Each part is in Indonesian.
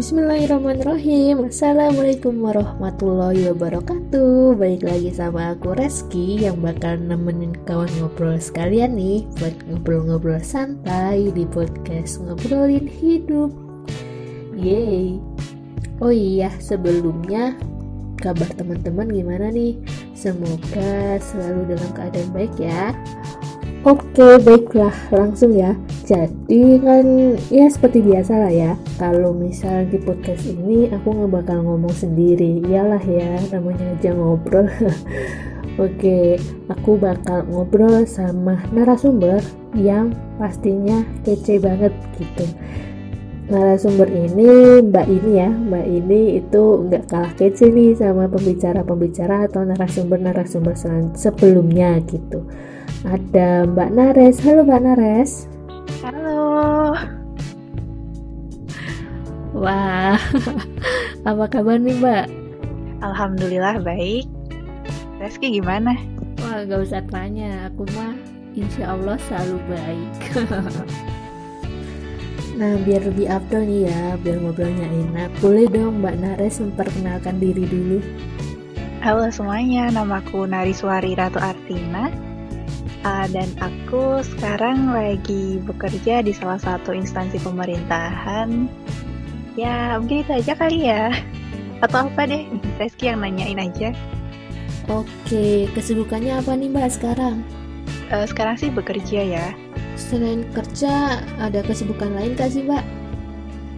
Bismillahirrahmanirrahim. Assalamualaikum warahmatullahi wabarakatuh. Balik lagi sama aku Reski Yang bakal nemenin kawan ngobrol sekalian nih Buat ngobrol-ngobrol santai Di podcast Ngobrolin Hidup. Yeay. Oh iya sebelumnya Kabar teman-teman gimana nih? Semoga selalu dalam keadaan baik ya. Oke, baiklah, langsung ya. Jadi kan ya seperti biasa lah ya. Kalau misal di podcast ini aku nggak bakal ngomong sendiri, iyalah ya, namanya aja ngobrol. Oke, aku bakal ngobrol sama narasumber yang pastinya kece banget gitu. Narasumber ini Mbak ini ya, Mbak ini itu nggak kalah kece nih sama pembicara-pembicara atau narasumber-narasumber sebelumnya gitu ada Mbak Nares. Halo Mbak Nares. Halo. Wah, apa kabar nih Mbak? Alhamdulillah baik. Reski gimana? Wah, gak usah tanya, aku mah insya Allah selalu baik. nah, biar lebih afdol nih ya, biar ngobrolnya enak. Boleh dong Mbak Nares memperkenalkan diri dulu. Halo semuanya, namaku Nariswari Ratu Artina uh, dan aku sekarang lagi bekerja di salah satu instansi pemerintahan. Ya, mungkin itu aja kali ya. Atau apa deh, Reski yang nanyain aja. Oke, kesibukannya apa nih Mbak sekarang? Uh, sekarang sih bekerja ya. Selain kerja, ada kesibukan lain gak sih Mbak?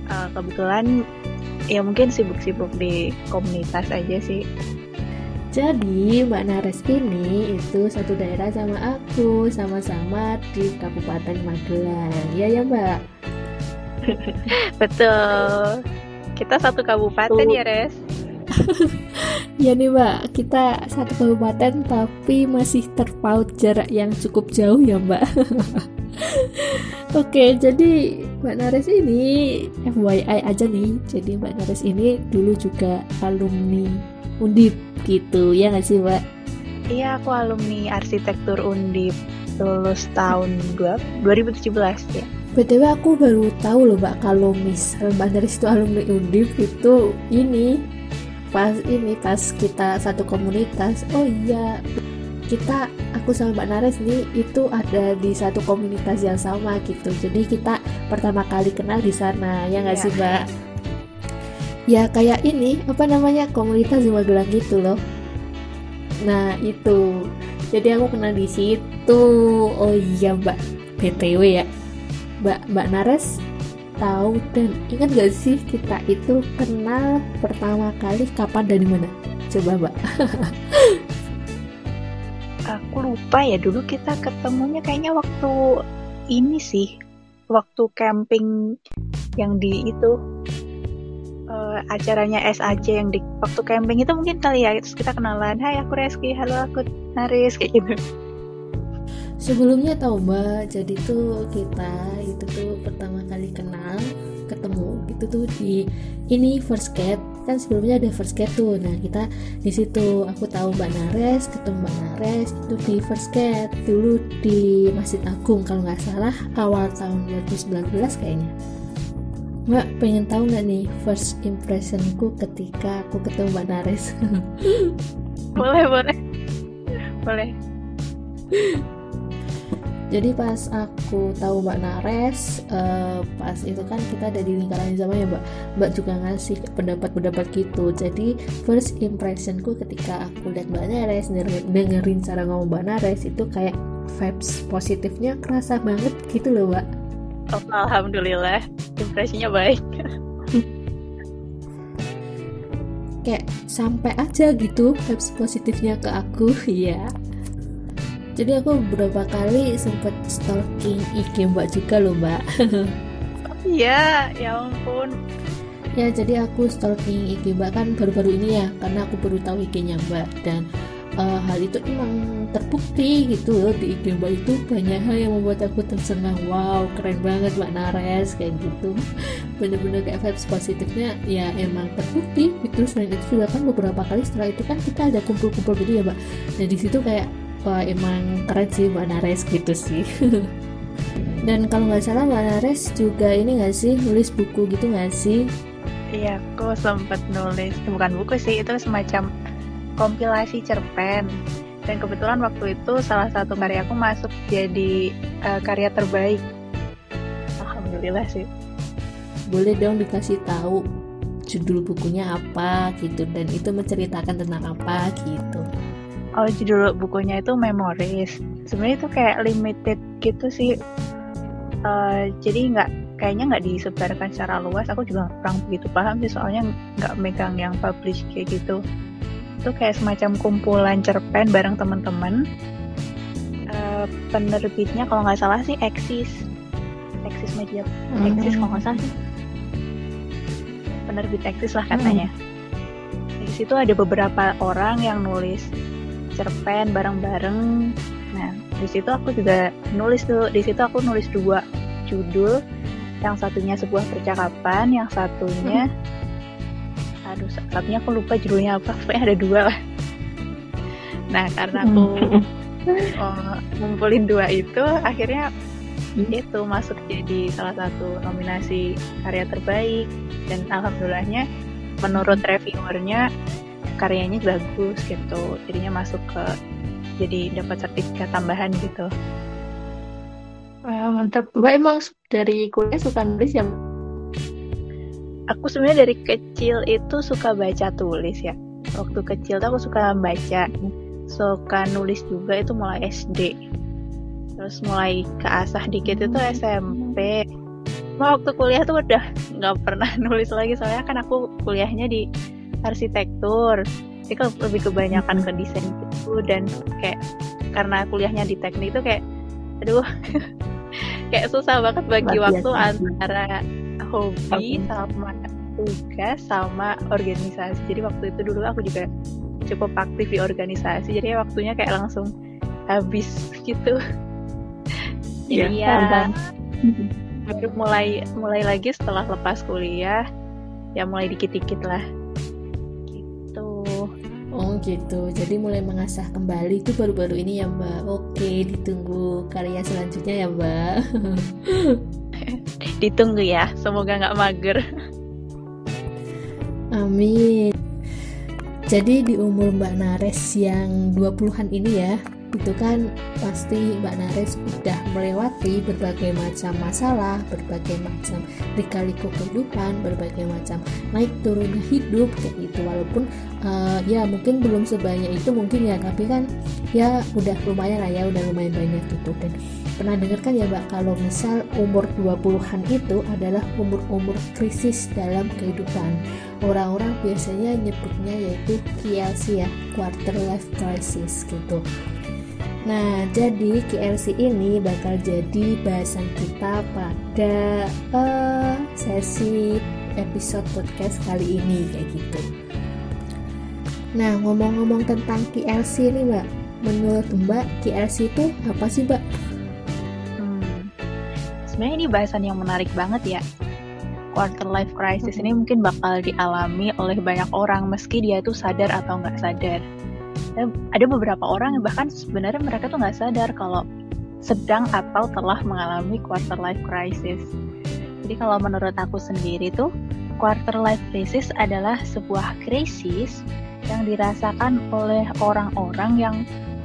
Uh, kebetulan ya mungkin sibuk-sibuk di komunitas aja sih. Jadi Mbak Nares ini itu satu daerah sama aku, sama-sama di Kabupaten Magelang. Iya ya Mbak? Betul. Kita satu kabupaten Tuh. ya Res? ya nih Mbak, kita satu kabupaten tapi masih terpaut jarak yang cukup jauh ya Mbak. Oke, jadi Mbak Nares ini FYI aja nih. Jadi Mbak Nares ini dulu juga alumni Undip gitu ya nggak sih mbak? Iya aku alumni arsitektur Undip lulus tahun 2017 ya. BTW aku baru tahu loh mbak kalau misal mbak dari situ alumni Undip itu ini pas ini pas kita satu komunitas oh iya kita aku sama Mbak Nares ini itu ada di satu komunitas yang sama gitu jadi kita pertama kali kenal di sana ya nggak ya. sih Mbak ya kayak ini apa namanya komunitas di Magelang gitu loh. Nah itu. Jadi aku kenal di situ. Oh iya mbak. Btw ya. Mbak mbak Nares tahu dan ingat gak sih kita itu kenal pertama kali kapan dan di mana? Coba mbak. Aku lupa ya dulu kita ketemunya kayaknya waktu ini sih. Waktu camping yang di itu uh, acaranya SAJ yang di waktu camping itu mungkin kali ya terus kita kenalan Hai aku Reski halo aku Naris kayak gitu. Sebelumnya tau mbak jadi tuh kita itu tuh pertama kali kenal ketemu gitu tuh di ini first cat kan sebelumnya ada first cat tuh. Nah kita di situ aku tahu mbak Nares ketemu mbak Nares itu di first cat dulu di Masjid Agung kalau nggak salah awal tahun 2019 kayaknya Mbak pengen tahu nggak nih first impressionku ketika aku ketemu Mbak Nares? boleh boleh boleh. Jadi pas aku tahu Mbak Nares, uh, pas itu kan kita ada di lingkaran sama ya Mbak. Mbak juga ngasih pendapat-pendapat gitu. Jadi first impressionku ketika aku lihat Mbak Nares, dengerin cara ngomong Mbak Nares itu kayak vibes positifnya kerasa banget gitu loh Mbak Oh, alhamdulillah, impresinya baik. Kayak sampai aja gitu vibes positifnya ke aku, ya. Jadi aku beberapa kali sempet stalking IG Mbak juga loh, Mbak. Iya, ya ampun. Ya, jadi aku stalking IG Mbak kan baru-baru ini ya, karena aku baru tahu IG-nya Mbak dan uh, hal itu emang terbukti gitu loh di IG Mbak. Itu banyak hal yang membuat aku tersengang wow keren banget Mbak Nares kayak gitu. Bener-bener kayak vibes positifnya ya emang terbukti. Itu selain itu juga kan beberapa kali setelah itu kan kita ada kumpul-kumpul gitu ya Mbak. Dan di situ kayak wah emang keren sih Mbak Nares gitu sih. Dan kalau nggak salah Mbak Nares juga ini nggak sih nulis buku gitu nggak sih? Iya, aku sempat nulis, bukan buku sih, itu semacam kompilasi cerpen. Dan kebetulan waktu itu salah satu karya aku masuk jadi uh, karya terbaik. Alhamdulillah sih. Boleh dong dikasih tahu judul bukunya apa gitu dan itu menceritakan tentang apa gitu. Oh, judul bukunya itu Memories. Sebenarnya itu kayak limited gitu sih. Uh, jadi nggak kayaknya nggak disebarkan secara luas aku juga kurang begitu paham sih soalnya nggak megang yang publish kayak gitu itu kayak semacam kumpulan cerpen bareng teman-teman uh, penerbitnya kalau nggak salah sih Exis Exis Media mm-hmm. Exis kalau nggak salah sih penerbit Exis lah katanya mm. di situ ada beberapa orang yang nulis cerpen bareng-bareng nah di situ aku juga nulis tuh di situ aku nulis dua judul yang satunya sebuah percakapan yang satunya hmm. Aduh satunya aku lupa judulnya apa pokoknya ada dua lah nah karena aku hmm. oh, ngumpulin dua itu akhirnya hmm. itu masuk jadi salah satu nominasi karya terbaik dan alhamdulillahnya menurut reviewernya karyanya bagus gitu jadinya masuk ke jadi dapat sertifikat tambahan gitu Wah, mantap. Mbak emang dari kuliah suka nulis ya? Aku sebenarnya dari kecil itu suka baca tulis ya. Waktu kecil tuh aku suka baca, suka nulis juga itu mulai SD. Terus mulai keasah dikit itu SMP. Nah, waktu kuliah tuh udah nggak pernah nulis lagi soalnya kan aku kuliahnya di arsitektur. Jadi kan lebih kebanyakan ke desain gitu dan kayak karena kuliahnya di teknik itu kayak aduh kayak susah banget bagi Luar waktu antara hobi okay. sama tugas sama organisasi jadi waktu itu dulu aku juga cukup aktif di organisasi jadi waktunya kayak langsung habis gitu jadi ya, baru mulai mulai lagi setelah lepas kuliah ya mulai dikit-dikit lah Oh gitu, jadi mulai mengasah kembali itu baru-baru ini ya Mbak. Oke, ditunggu karya selanjutnya ya Mbak. ditunggu ya, semoga nggak mager. Amin. Jadi di umur Mbak Nares yang 20-an ini ya, itu kan pasti Mbak Nares udah melewati berbagai macam masalah, berbagai macam lika-liku kehidupan, berbagai macam naik turunnya hidup kayak gitu. Walaupun uh, ya mungkin belum sebanyak itu mungkin ya, tapi kan ya udah lumayan lah ya, udah lumayan banyak gitu. Dan pernah dengar kan ya Mbak kalau misal umur 20-an itu adalah umur-umur krisis dalam kehidupan. Orang-orang biasanya nyebutnya yaitu KLC ya, quarter life crisis gitu. Nah, jadi KLC ini bakal jadi bahasan kita pada uh, sesi episode podcast kali ini kayak gitu. Nah, ngomong-ngomong tentang KLC ini, Mbak, menurut Mbak KLC itu apa sih, Mbak? Hmm, sebenarnya ini bahasan yang menarik banget ya. Quarter life crisis ini mungkin bakal dialami oleh banyak orang meski dia itu sadar atau nggak sadar ada beberapa orang yang bahkan sebenarnya mereka tuh nggak sadar kalau sedang atau telah mengalami quarter life crisis. Jadi kalau menurut aku sendiri tuh quarter life crisis adalah sebuah krisis yang dirasakan oleh orang-orang yang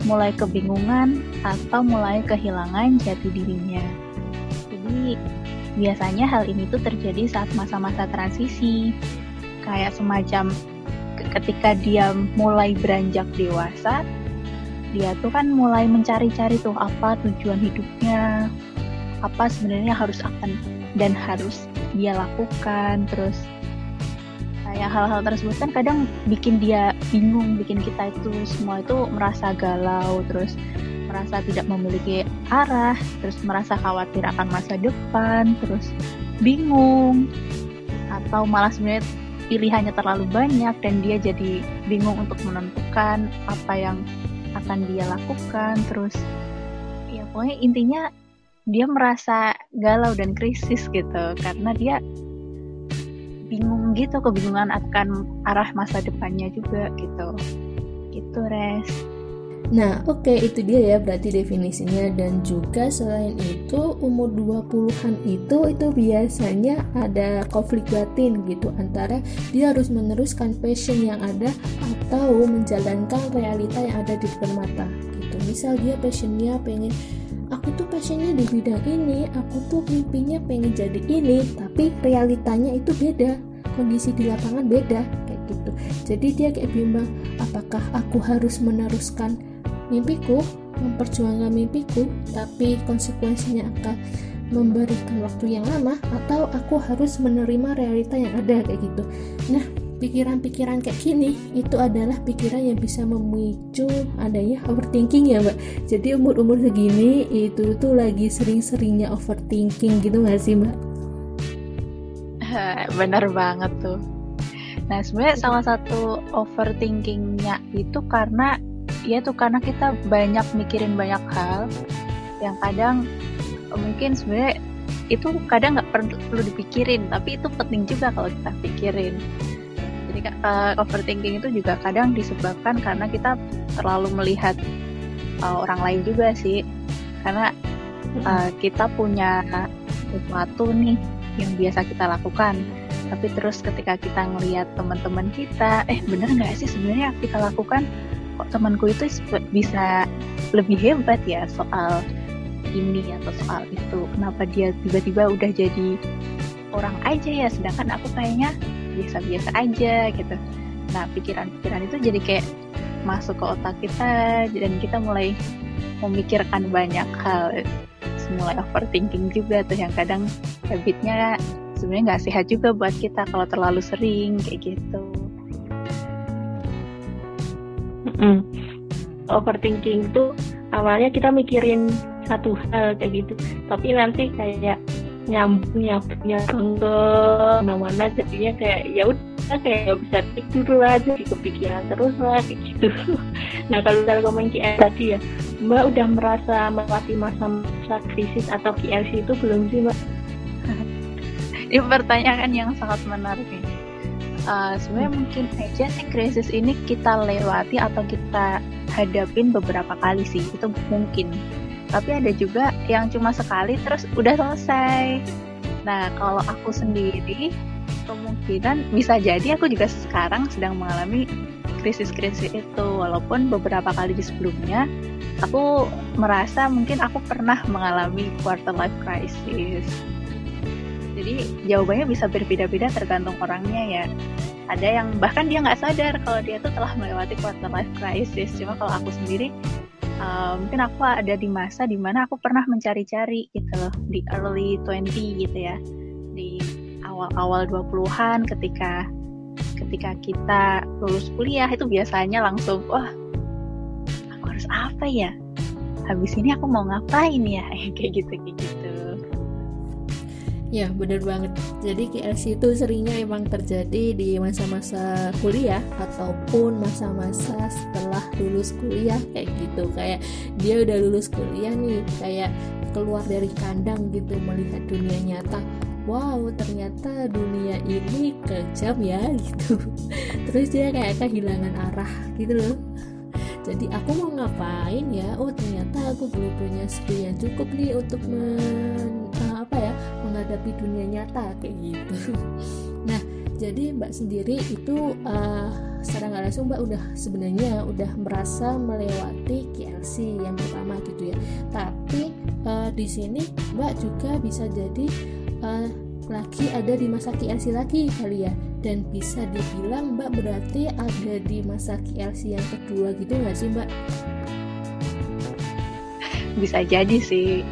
mulai kebingungan atau mulai kehilangan jati dirinya. Jadi biasanya hal ini tuh terjadi saat masa-masa transisi, kayak semacam ketika dia mulai beranjak dewasa dia tuh kan mulai mencari-cari tuh apa tujuan hidupnya apa sebenarnya harus akan dan harus dia lakukan. Terus kayak hal-hal tersebut kan kadang bikin dia bingung bikin kita itu semua itu merasa galau terus merasa tidak memiliki arah terus merasa khawatir akan masa depan terus bingung atau malah sebenarnya pilihannya terlalu banyak dan dia jadi bingung untuk menentukan apa yang akan dia lakukan terus ya pokoknya intinya dia merasa galau dan krisis gitu karena dia bingung gitu kebingungan akan arah masa depannya juga gitu. Gitu res Nah, oke okay, itu dia ya berarti definisinya dan juga selain itu umur 20-an itu itu biasanya ada konflik batin gitu antara dia harus meneruskan passion yang ada atau menjalankan realita yang ada di depan mata gitu. Misal dia passionnya pengen aku tuh passionnya di bidang ini, aku tuh mimpinya pengen jadi ini, tapi realitanya itu beda, kondisi di lapangan beda kayak gitu. Jadi dia kayak bimbang, apakah aku harus meneruskan mimpiku, memperjuangkan mimpiku, tapi konsekuensinya akan memberikan waktu yang lama atau aku harus menerima realita yang ada kayak gitu. Nah, pikiran-pikiran kayak gini itu adalah pikiran yang bisa memicu adanya overthinking ya mbak. Jadi umur-umur segini itu tuh lagi sering-seringnya overthinking gitu gak sih mbak? Bener banget tuh. Nah sebenarnya salah satu overthinkingnya itu karena ya tuh karena kita banyak mikirin banyak hal yang kadang mungkin sebenarnya itu kadang nggak perlu, perlu dipikirin tapi itu penting juga kalau kita pikirin. Jadi uh, overthinking itu juga kadang disebabkan karena kita terlalu melihat uh, orang lain juga sih. Karena uh, kita punya sesuatu nih yang biasa kita lakukan tapi terus ketika kita ngelihat teman-teman kita eh bener nggak sih sebenarnya kita lakukan kok temanku itu bisa lebih hebat ya soal ini atau soal itu. Kenapa dia tiba-tiba udah jadi orang aja ya sedangkan aku kayaknya biasa-biasa aja gitu. Nah pikiran-pikiran itu jadi kayak masuk ke otak kita dan kita mulai memikirkan banyak hal mulai overthinking juga tuh yang kadang habitnya sebenarnya nggak sehat juga buat kita kalau terlalu sering kayak gitu mm. overthinking itu awalnya kita mikirin satu hal kayak gitu. Tapi nanti kayak nyambung nyambung ke mana-mana jadinya kayak ya udah kayak gak bisa tidur aja di kepikiran terus lah kayak gitu. Nah kalau dari komen KL tadi ya mbak udah merasa melewati masa-masa krisis atau KLC itu belum sih mbak? Ini pertanyaan yang sangat menarik nih uh, sebenarnya mungkin aja sih krisis ini kita lewati atau kita hadapin beberapa kali sih itu mungkin. Tapi ada juga yang cuma sekali terus udah selesai. Nah kalau aku sendiri kemungkinan bisa jadi aku juga sekarang sedang mengalami krisis-krisis itu. Walaupun beberapa kali di sebelumnya aku merasa mungkin aku pernah mengalami quarter life crisis jadi jawabannya bisa berbeda-beda tergantung orangnya ya. Ada yang bahkan dia nggak sadar kalau dia tuh telah melewati quarter life crisis. Cuma kalau aku sendiri uh, mungkin aku ada di masa di mana aku pernah mencari-cari gitu loh di early 20 gitu ya. Di awal-awal 20-an ketika ketika kita lulus kuliah itu biasanya langsung wah aku harus apa ya? Habis ini aku mau ngapain ya? Kayak gitu kayak gitu Ya bener banget. Jadi KLC itu seringnya emang terjadi di masa-masa kuliah Ataupun masa-masa setelah lulus kuliah Kayak gitu. Kayak dia udah lulus kuliah nih Kayak keluar dari kandang gitu Melihat dunia nyata. Wow ternyata dunia ini kejam ya gitu. Terus dia kayak kehilangan arah gitu loh. Jadi aku mau ngapain ya? Oh ternyata aku belum punya skill yang cukup nih untuk men, apa ya menghadapi dunia nyata kayak gitu. Nah jadi mbak sendiri itu uh, secara nggak langsung mbak udah sebenarnya udah merasa melewati KLC yang pertama gitu ya. Tapi uh, di sini mbak juga bisa jadi uh, lagi ada di masa KLC lagi kali ya. Dan bisa dibilang mbak berarti ada di masa KLC yang kedua gitu nggak sih mbak? Bisa jadi sih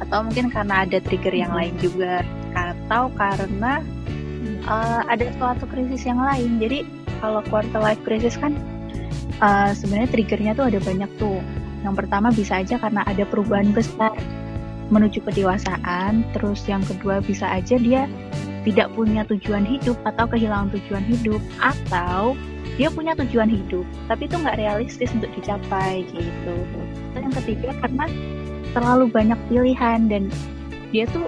atau mungkin karena ada trigger yang lain juga. Atau karena uh, ada suatu krisis yang lain. Jadi kalau quarter life crisis kan uh, sebenarnya triggernya tuh ada banyak tuh. Yang pertama bisa aja karena ada perubahan besar menuju kedewasaan. Terus yang kedua bisa aja dia tidak punya tujuan hidup atau kehilangan tujuan hidup. Atau dia punya tujuan hidup tapi itu nggak realistis untuk dicapai gitu. Dan yang ketiga karena terlalu banyak pilihan dan dia tuh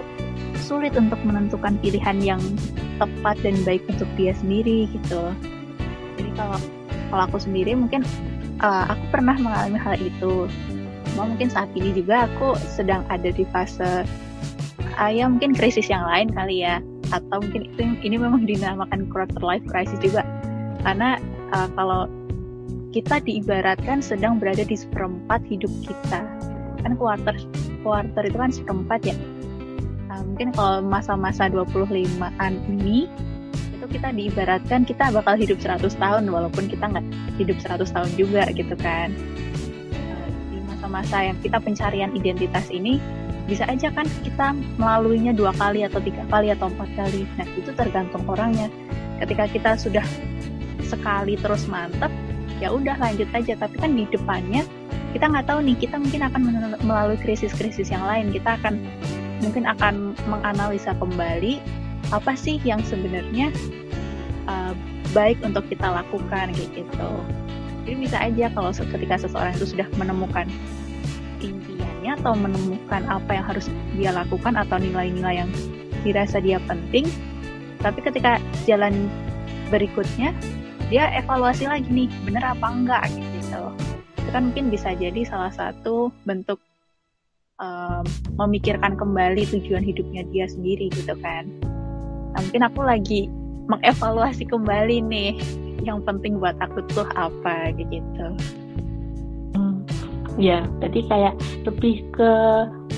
sulit untuk menentukan pilihan yang tepat dan baik untuk dia sendiri gitu. Jadi kalau kalau aku sendiri mungkin uh, aku pernah mengalami hal itu. Cuma mungkin saat ini juga aku sedang ada di fase uh, ya mungkin krisis yang lain kali ya. Atau mungkin itu ini memang dinamakan quarter life crisis juga. Karena uh, kalau kita diibaratkan sedang berada di seperempat hidup kita kan quarter quarter itu kan seperempat ya. Nah, mungkin kalau masa-masa 25-an ini itu kita diibaratkan kita bakal hidup 100 tahun walaupun kita nggak hidup 100 tahun juga gitu kan. Di masa-masa yang kita pencarian identitas ini bisa aja kan kita melaluinya dua kali atau tiga kali atau empat kali. Nah itu tergantung orangnya. Ketika kita sudah sekali terus mantep ya udah lanjut aja. Tapi kan di depannya kita nggak tahu nih kita mungkin akan melalui krisis-krisis yang lain. Kita akan mungkin akan menganalisa kembali apa sih yang sebenarnya uh, baik untuk kita lakukan gitu. Jadi bisa aja kalau ketika seseorang itu sudah menemukan impiannya atau menemukan apa yang harus dia lakukan atau nilai-nilai yang dirasa dia penting tapi ketika jalan berikutnya dia evaluasi lagi nih bener apa enggak gitu. itu kan mungkin bisa jadi salah satu bentuk um, memikirkan kembali tujuan hidupnya dia sendiri gitu kan. Nah, mungkin aku lagi mengevaluasi kembali nih yang penting buat aku tuh apa gitu. Hmm, ya jadi kayak lebih ke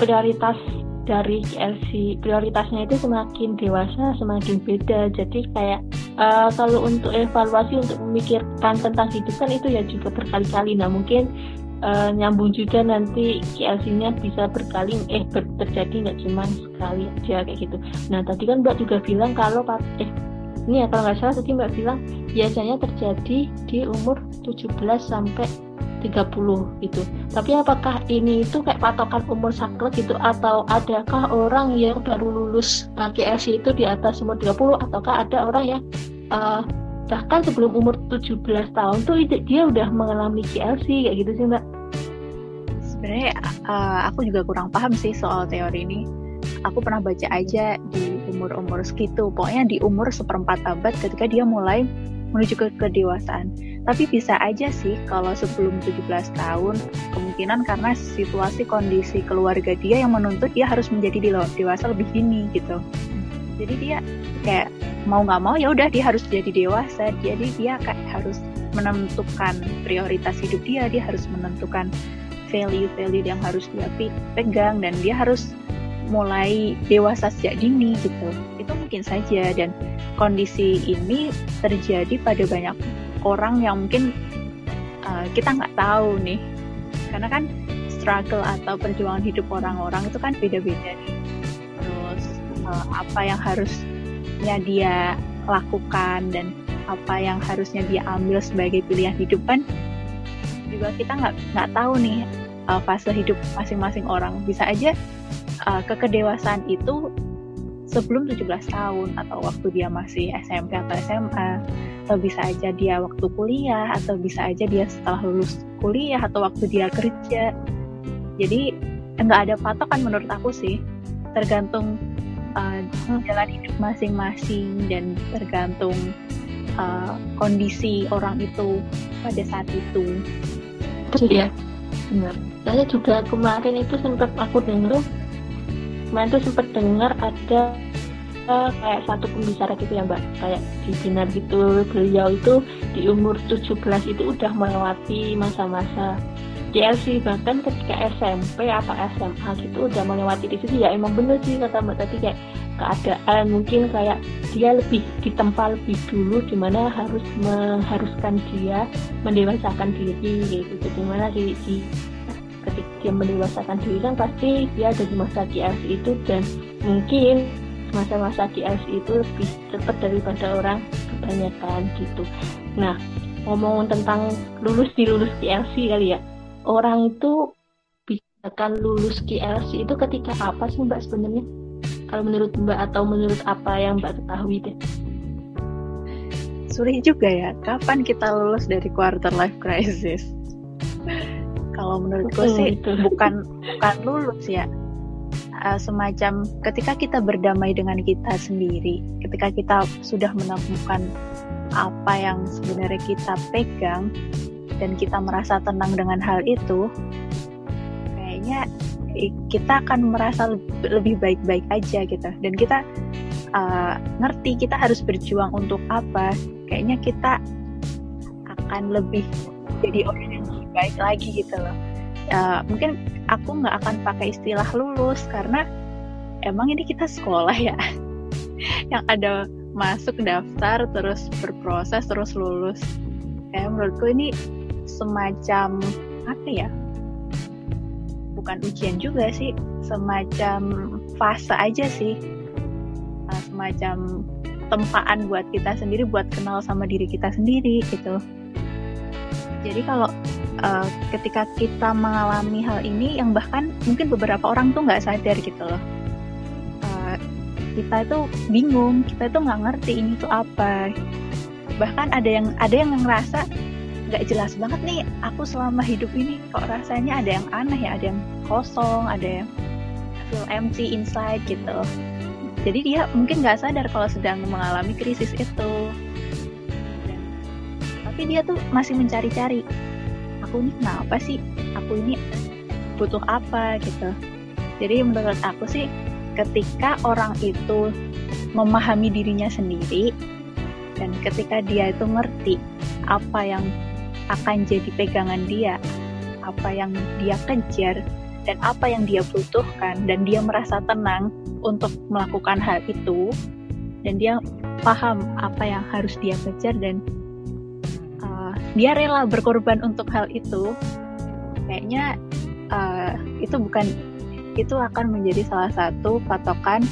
prioritas dari KLC prioritasnya itu semakin dewasa semakin beda. Jadi kayak uh, kalau untuk evaluasi untuk memikirkan tentang hidup kan itu ya juga berkali-kali. Nah mungkin uh, nyambung juga nanti KLC-nya bisa berkali eh ber terjadi nggak cuma sekali aja kayak gitu. Nah tadi kan Mbak juga bilang kalau eh ini ya kalau nggak salah tadi Mbak bilang biasanya terjadi di umur 17 sampai 30 gitu. Tapi apakah ini itu kayak patokan umur saklek gitu atau adakah orang yang baru lulus KLC itu di atas umur 30 ataukah ada orang yang uh, bahkan sebelum umur 17 tahun tuh dia udah mengalami KLC kayak gitu sih Mbak? Sebenarnya uh, aku juga kurang paham sih soal teori ini. Aku pernah baca aja di umur-umur segitu. Pokoknya di umur seperempat abad ketika dia mulai menuju ke kedewasaan tapi bisa aja sih kalau sebelum 17 tahun, kemungkinan karena situasi kondisi keluarga dia yang menuntut dia harus menjadi dewasa lebih dini gitu. Jadi dia kayak mau nggak mau ya udah dia harus jadi dewasa. Jadi dia kayak harus menentukan prioritas hidup dia, dia harus menentukan value-value yang harus dia pegang dan dia harus mulai dewasa sejak dini gitu. Itu mungkin saja dan kondisi ini terjadi pada banyak orang yang mungkin uh, kita nggak tahu nih. Karena kan struggle atau perjuangan hidup orang-orang itu kan beda-beda nih. Terus uh, apa yang harusnya dia lakukan dan apa yang harusnya dia ambil sebagai pilihan hidup kan juga kita nggak nggak tahu nih uh, fase hidup masing-masing orang. Bisa aja uh, kekedewasaan itu sebelum 17 tahun atau waktu dia masih SMP atau SMA atau bisa aja dia waktu kuliah atau bisa aja dia setelah lulus kuliah atau waktu dia kerja. Jadi nggak ada patokan menurut aku sih. Tergantung uh, jalan hidup masing-masing dan tergantung uh, kondisi orang itu pada saat itu. Iya benar. Saya juga kemarin itu sempat aku dengar kemarin tuh sempat dengar ada uh, kayak satu pembicara gitu ya mbak. Kayak di dinar gitu beliau itu di umur 17 itu udah melewati masa-masa JLC bahkan ketika SMP atau SMA gitu udah melewati di situ ya emang bener sih kata mbak tadi kayak keadaan. Mungkin kayak dia lebih ditempa lebih dulu di mana harus mengharuskan dia mendewasakan diri gitu. Di mana di, di ketika dia mendewasakan diri kan pasti dia ada di masa GLC itu dan mungkin masa-masa GLC itu lebih cepat daripada orang kebanyakan gitu. Nah ngomong tentang lulus di lulus GLC kali ya. Orang itu bisa kan lulus GLC itu ketika apa sih mbak sebenarnya? Kalau menurut mbak atau menurut apa yang mbak ketahui deh. Sulit juga ya. Kapan kita lulus dari quarter life crisis kalau menurutku sih itu. bukan bukan lulus ya uh, semacam ketika kita berdamai dengan kita sendiri ketika kita sudah menemukan apa yang sebenarnya kita pegang dan kita merasa tenang dengan hal itu kayaknya kita akan merasa lebih baik-baik aja gitu dan kita uh, ngerti kita harus berjuang untuk apa kayaknya kita akan lebih jadi orang baik lagi gitu loh. Uh, mungkin aku nggak akan pakai istilah lulus karena emang ini kita sekolah ya. Yang ada masuk daftar terus berproses terus lulus. Kayak menurutku ini semacam apa ya? Bukan ujian juga sih semacam fase aja sih. Uh, semacam tempaan buat kita sendiri buat kenal sama diri kita sendiri gitu. Jadi kalau uh, ketika kita mengalami hal ini yang bahkan mungkin beberapa orang tuh nggak sadar gitu loh. Uh, kita itu bingung kita itu nggak ngerti ini tuh apa. Bahkan ada yang ada yang ngerasa nggak jelas banget nih aku selama hidup ini kok rasanya ada yang aneh ya ada yang kosong ada yang feel empty inside gitu. Jadi dia mungkin nggak sadar kalau sedang mengalami krisis itu. Tapi dia tuh masih mencari-cari aku ini kenapa sih? Aku ini butuh apa gitu. Jadi menurut aku sih ketika orang itu memahami dirinya sendiri dan ketika dia itu ngerti apa yang akan jadi pegangan dia, apa yang dia kejar, dan apa yang dia butuhkan, dan dia merasa tenang untuk melakukan hal itu, dan dia paham apa yang harus dia kejar, dan dia rela berkorban untuk hal itu, kayaknya uh, itu bukan itu akan menjadi salah satu patokan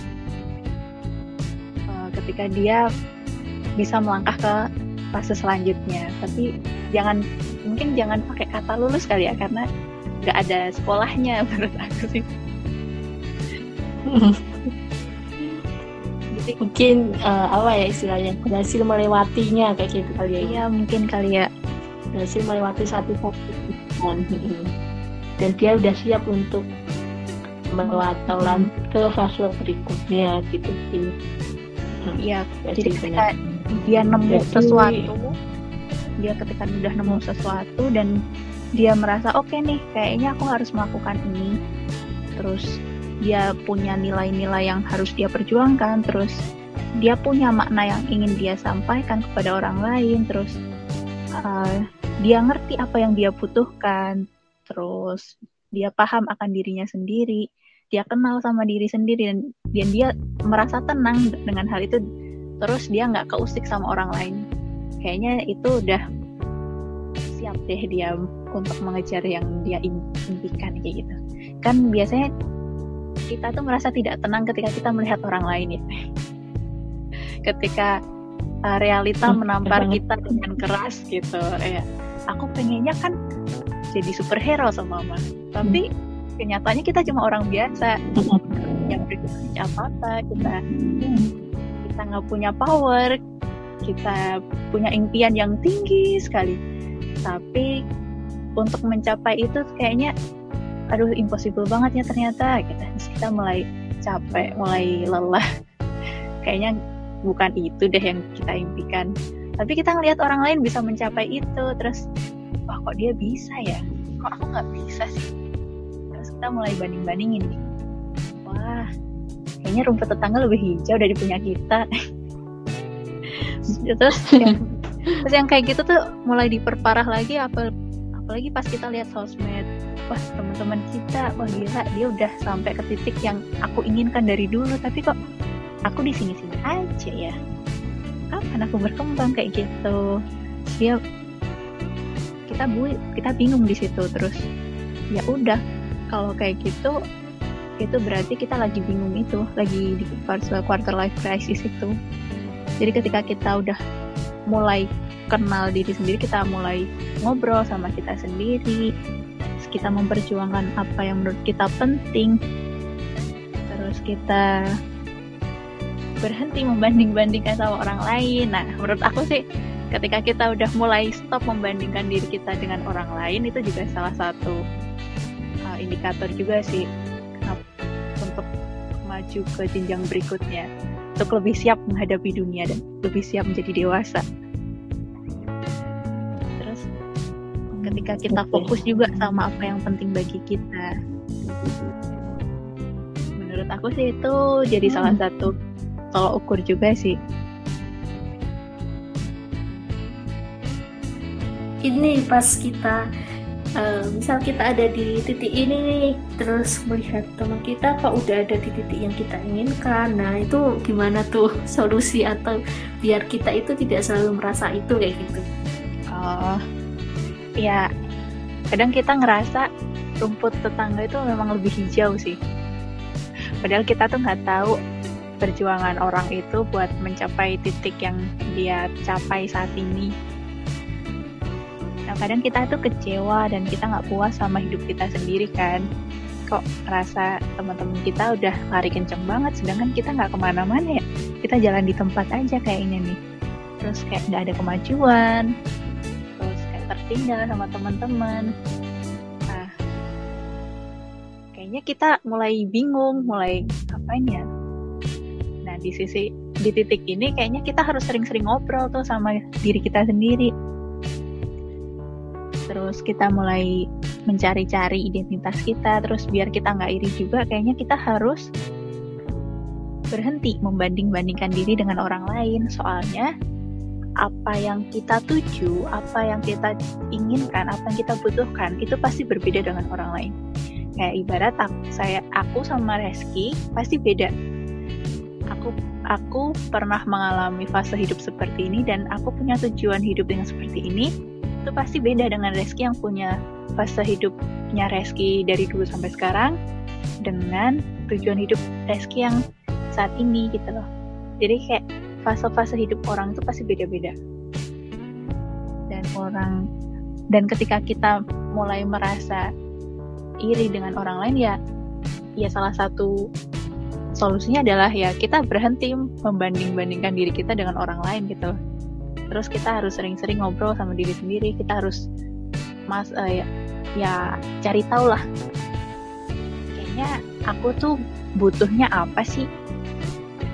uh, ketika dia bisa melangkah ke fase selanjutnya. Tapi jangan mungkin jangan pakai kata lulus kali ya karena nggak ada sekolahnya menurut aku sih. Jadi, mungkin uh, apa ya istilahnya berhasil melewatinya kayak gitu kali ya. Iya mungkin kali ya berhasil melewati satu satu dan dia udah siap untuk melewati ke fase berikutnya gitu sih. Iya jadi ketika dia nemu sesuatu dia ketika udah nemu sesuatu dan dia merasa oke okay nih kayaknya aku harus melakukan ini. Terus dia punya nilai-nilai yang harus dia perjuangkan terus dia punya makna yang ingin dia sampaikan kepada orang lain terus uh, dia ngerti apa yang dia butuhkan terus dia paham akan dirinya sendiri dia kenal sama diri sendiri dan, dan dia merasa tenang dengan hal itu terus dia nggak keusik sama orang lain. Kayaknya itu udah siap deh dia untuk mengejar yang dia impikan kayak gitu. Kan biasanya kita tuh merasa tidak tenang ketika kita melihat orang lain ya. Ketika uh, realita hmm, menampar kita dengan keras gitu. Ya aku pengennya kan jadi superhero sama mama. Tapi hmm. kenyataannya kita cuma orang biasa. Hmm. yang berarti apa apa kita kita nggak punya power kita punya impian yang tinggi sekali. Tapi untuk mencapai itu kayaknya aduh impossible banget ya ternyata gitu. Kita mulai capek mulai lelah. Kayaknya bukan itu deh yang kita impikan. Tapi kita ngelihat orang lain bisa mencapai itu terus wah kok dia bisa ya? Kok aku nggak bisa sih? Terus kita mulai banding bandingin wah kayaknya rumput tetangga lebih hijau dari punya kita. Terus yang, terus yang kayak gitu tuh mulai diperparah lagi apa apalagi pas kita lihat sosmed. Wah teman-teman kita wah gila dia udah sampai ke titik yang aku inginkan dari dulu tapi kok aku di sini-sini aja ya. Kapan aku berkembang kayak gitu? Dia kita bu kita bingung di situ terus. Ya udah kalau kayak gitu itu berarti kita lagi bingung itu lagi di quarter life crisis itu. Jadi ketika kita udah mulai kenal diri sendiri kita mulai ngobrol sama kita sendiri kita memperjuangkan apa yang menurut kita penting terus kita berhenti membanding-bandingkan sama orang lain nah menurut aku sih ketika kita udah mulai stop membandingkan diri kita dengan orang lain itu juga salah satu uh, indikator juga sih untuk maju ke jenjang berikutnya untuk lebih siap menghadapi dunia dan lebih siap menjadi dewasa. Terus ketika kita fokus juga sama apa yang penting bagi kita menurut aku sih itu jadi hmm. salah satu tolok ukur juga sih. Ini pas kita uh, misal kita ada di titik ini nih terus melihat teman kita kok udah ada di titik yang kita inginkan? Nah itu gimana tuh solusi atau biar kita itu tidak selalu merasa itu kayak gitu? Oh ya kadang kita ngerasa rumput tetangga itu memang lebih hijau sih. Padahal kita tuh nggak tahu perjuangan orang itu buat mencapai titik yang dia capai saat ini Nah kadang kita tuh kecewa dan kita nggak puas sama hidup kita sendiri kan. Kok rasa teman-teman kita udah lari kenceng banget, sedangkan kita nggak ke mana-mana ya. Kita jalan di tempat aja kayaknya nih. Terus kayak nggak ada kemajuan, terus kayak tertinggal sama teman-teman. Nah, kayaknya kita mulai bingung, mulai ngapain ya. Nah di sisi di titik ini kayaknya kita harus sering-sering ngobrol tuh sama diri kita sendiri terus kita mulai mencari-cari identitas kita terus biar kita nggak iri juga kayaknya kita harus berhenti membanding-bandingkan diri dengan orang lain soalnya apa yang kita tuju, apa yang kita inginkan, apa yang kita butuhkan itu pasti berbeda dengan orang lain. Kayak ibarat aku, saya aku sama Reski pasti beda. Aku aku pernah mengalami fase hidup seperti ini dan aku punya tujuan hidup yang seperti ini itu pasti beda dengan Reski yang punya fase hidupnya Reski dari dulu sampai sekarang dengan tujuan hidup Reski yang saat ini gitu loh. Jadi kayak fase-fase hidup orang itu pasti beda-beda. Dan orang dan ketika kita mulai merasa iri dengan orang lain ya ya salah satu solusinya adalah ya kita berhenti membanding-bandingkan diri kita dengan orang lain gitu. Terus kita harus sering-sering ngobrol sama diri sendiri kita harus mas uh, ya, ya cari tahu lah. Kayaknya aku tuh butuhnya apa sih?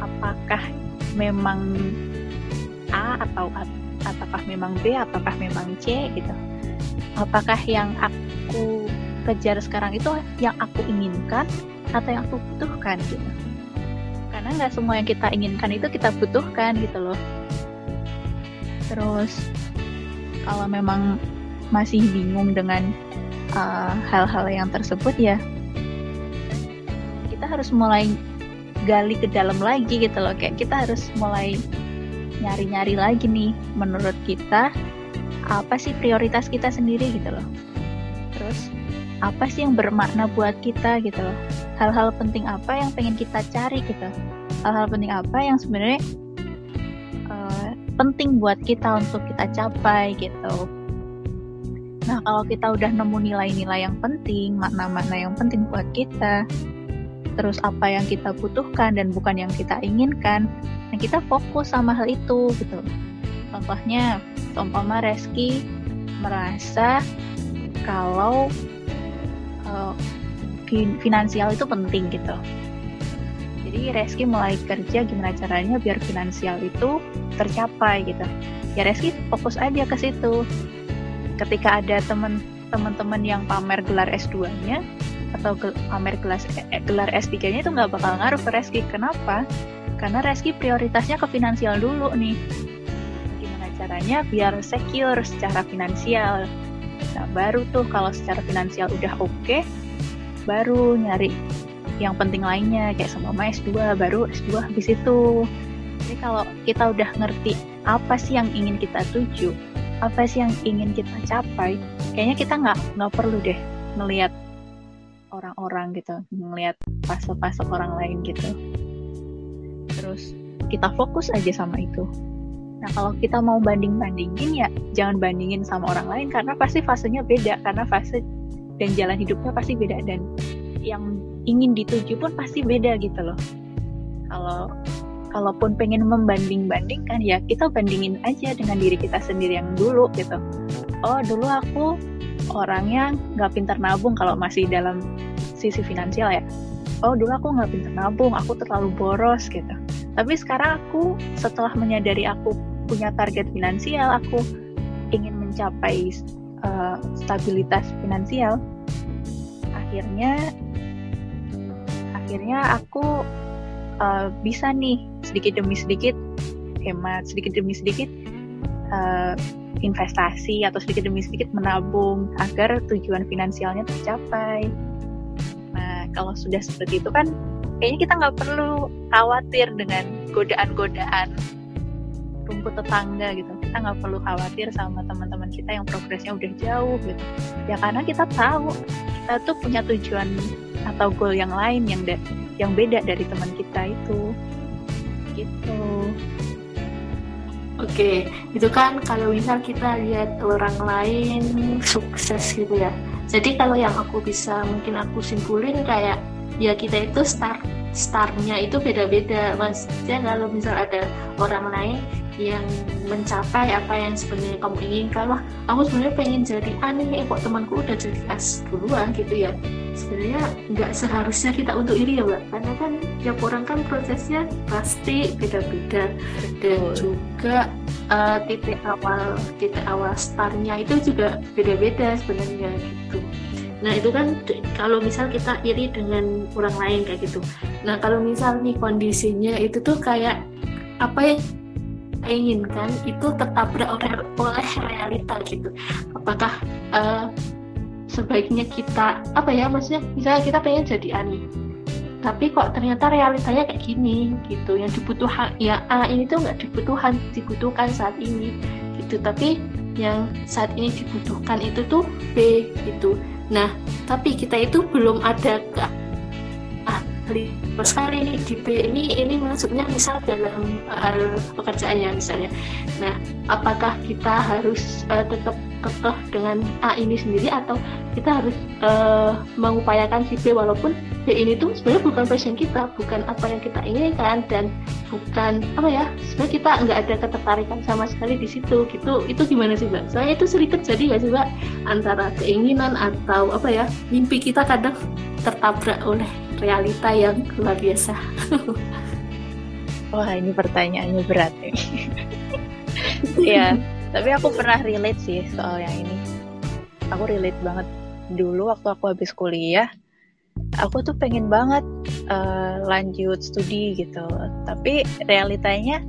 Apakah memang A atau apakah memang B apakah memang C gitu? Apakah yang aku kejar sekarang itu yang aku inginkan atau yang aku butuhkan gitu karena nggak semua yang kita inginkan itu kita butuhkan gitu loh. Terus kalau memang masih bingung dengan uh, hal-hal uh, yang tersebut ya kita harus mulai gali ke dalam lagi gitu loh. Kayak kita harus mulai nyari-nyari lagi nih menurut kita apa sih prioritas kita sendiri gitu loh. Terus apa sih yang bermakna buat kita gitu loh. Hal-hal penting apa yang pengen kita cari gitu hal-hal penting apa yang sebenarnya penting buat kita untuk kita capai gitu. Nah, kalau kita udah nemu nilai-nilai yang penting, makna-makna yang penting buat kita, terus apa yang kita butuhkan dan bukan yang kita inginkan, nah kita fokus sama hal itu gitu. Contohnya, umpama Reski merasa kalau uh, finansial itu penting gitu. Jadi Reski mulai kerja gimana caranya biar finansial itu tercapai gitu ya Reski fokus aja ke situ ketika ada temen teman-teman yang pamer gelar S2-nya atau gel, pamer gelas, eh, gelar S3-nya itu nggak bakal ngaruh ke Reski. Kenapa? Karena Reski prioritasnya ke finansial dulu nih. Gimana caranya biar secure secara finansial. Nah, baru tuh kalau secara finansial udah oke, okay, baru nyari yang penting lainnya kayak sama S2, baru S2 habis itu. Jadi kalau kita udah ngerti apa sih yang ingin kita tuju, apa sih yang ingin kita capai, kayaknya kita nggak nggak perlu deh melihat orang-orang gitu, melihat fase-fase orang lain gitu. Terus kita fokus aja sama itu. Nah kalau kita mau banding-bandingin ya jangan bandingin sama orang lain karena pasti fasenya beda karena fase dan jalan hidupnya pasti beda dan yang ingin dituju pun pasti beda gitu loh. Kalau kalaupun pengen membanding-bandingkan ya kita bandingin aja dengan diri kita sendiri yang dulu gitu. Oh dulu aku orangnya nggak pintar nabung kalau masih dalam sisi finansial ya. Oh dulu aku nggak pintar nabung aku terlalu boros gitu. Tapi sekarang aku setelah menyadari aku punya target finansial aku ingin mencapai uh, stabilitas finansial akhirnya akhirnya aku uh, bisa nih sedikit demi sedikit hemat sedikit demi sedikit uh, investasi atau sedikit demi sedikit menabung agar tujuan finansialnya tercapai. Nah kalau sudah seperti itu kan kayaknya kita nggak perlu khawatir dengan godaan-godaan rumput tetangga gitu. Kita nggak perlu khawatir sama teman-teman kita yang progresnya udah jauh gitu. Ya karena kita tahu kita tuh punya tujuan atau goal yang lain yang yang beda dari teman kita itu. Gitu. Oke, itu kan kalau misal kita lihat orang lain sukses gitu ya. Jadi kalau yang aku bisa mungkin aku simpulin kayak ya kita itu start startnya itu beda-beda. Maksudnya kalau misal ada orang lain yang mencapai apa yang sebenarnya kamu inginkan wah aku sebenarnya pengen jadi aneh eh, kok temanku udah jadi as duluan gitu ya. Sebenarnya nggak seharusnya kita untuk iri ya mbak. Karena kan tiap orang kan prosesnya pasti beda-beda. Dan juga uh, titik awal titik awal startnya itu juga beda-beda sebenarnya gitu Nah itu kan kalau misal kita iri dengan orang lain kayak gitu. Nah kalau misal nih kondisinya itu tuh kayak apa yang inginkan itu tertabrak oleh, oleh realita gitu apakah uh, sebaiknya kita apa ya maksudnya misalnya kita pengen jadi ani tapi kok ternyata realitanya kayak gini gitu yang dibutuhkan ya A ini tuh nggak dibutuhkan dibutuhkan saat ini gitu tapi yang saat ini dibutuhkan itu tuh B gitu nah tapi kita itu belum ada sekali ini B ini ini maksudnya misal dalam hal pekerjaannya misalnya. Nah apakah kita harus uh, tetap kekeh dengan A ini sendiri atau kita harus uh, mengupayakan si B walaupun B ini tuh sebenarnya bukan passion kita bukan apa yang kita inginkan dan bukan apa ya sebenarnya kita nggak ada ketertarikan sama sekali di situ gitu. Itu gimana sih mbak? Soalnya itu sering terjadi nggak sih mbak? Antara keinginan atau apa ya mimpi kita kadang tertabrak oleh realita yang luar biasa. Wah ini pertanyaannya berat nih. Iya, tapi aku pernah relate sih soal yang ini. Aku relate banget dulu waktu aku habis kuliah. Aku tuh pengen banget uh, lanjut studi gitu. Tapi realitanya,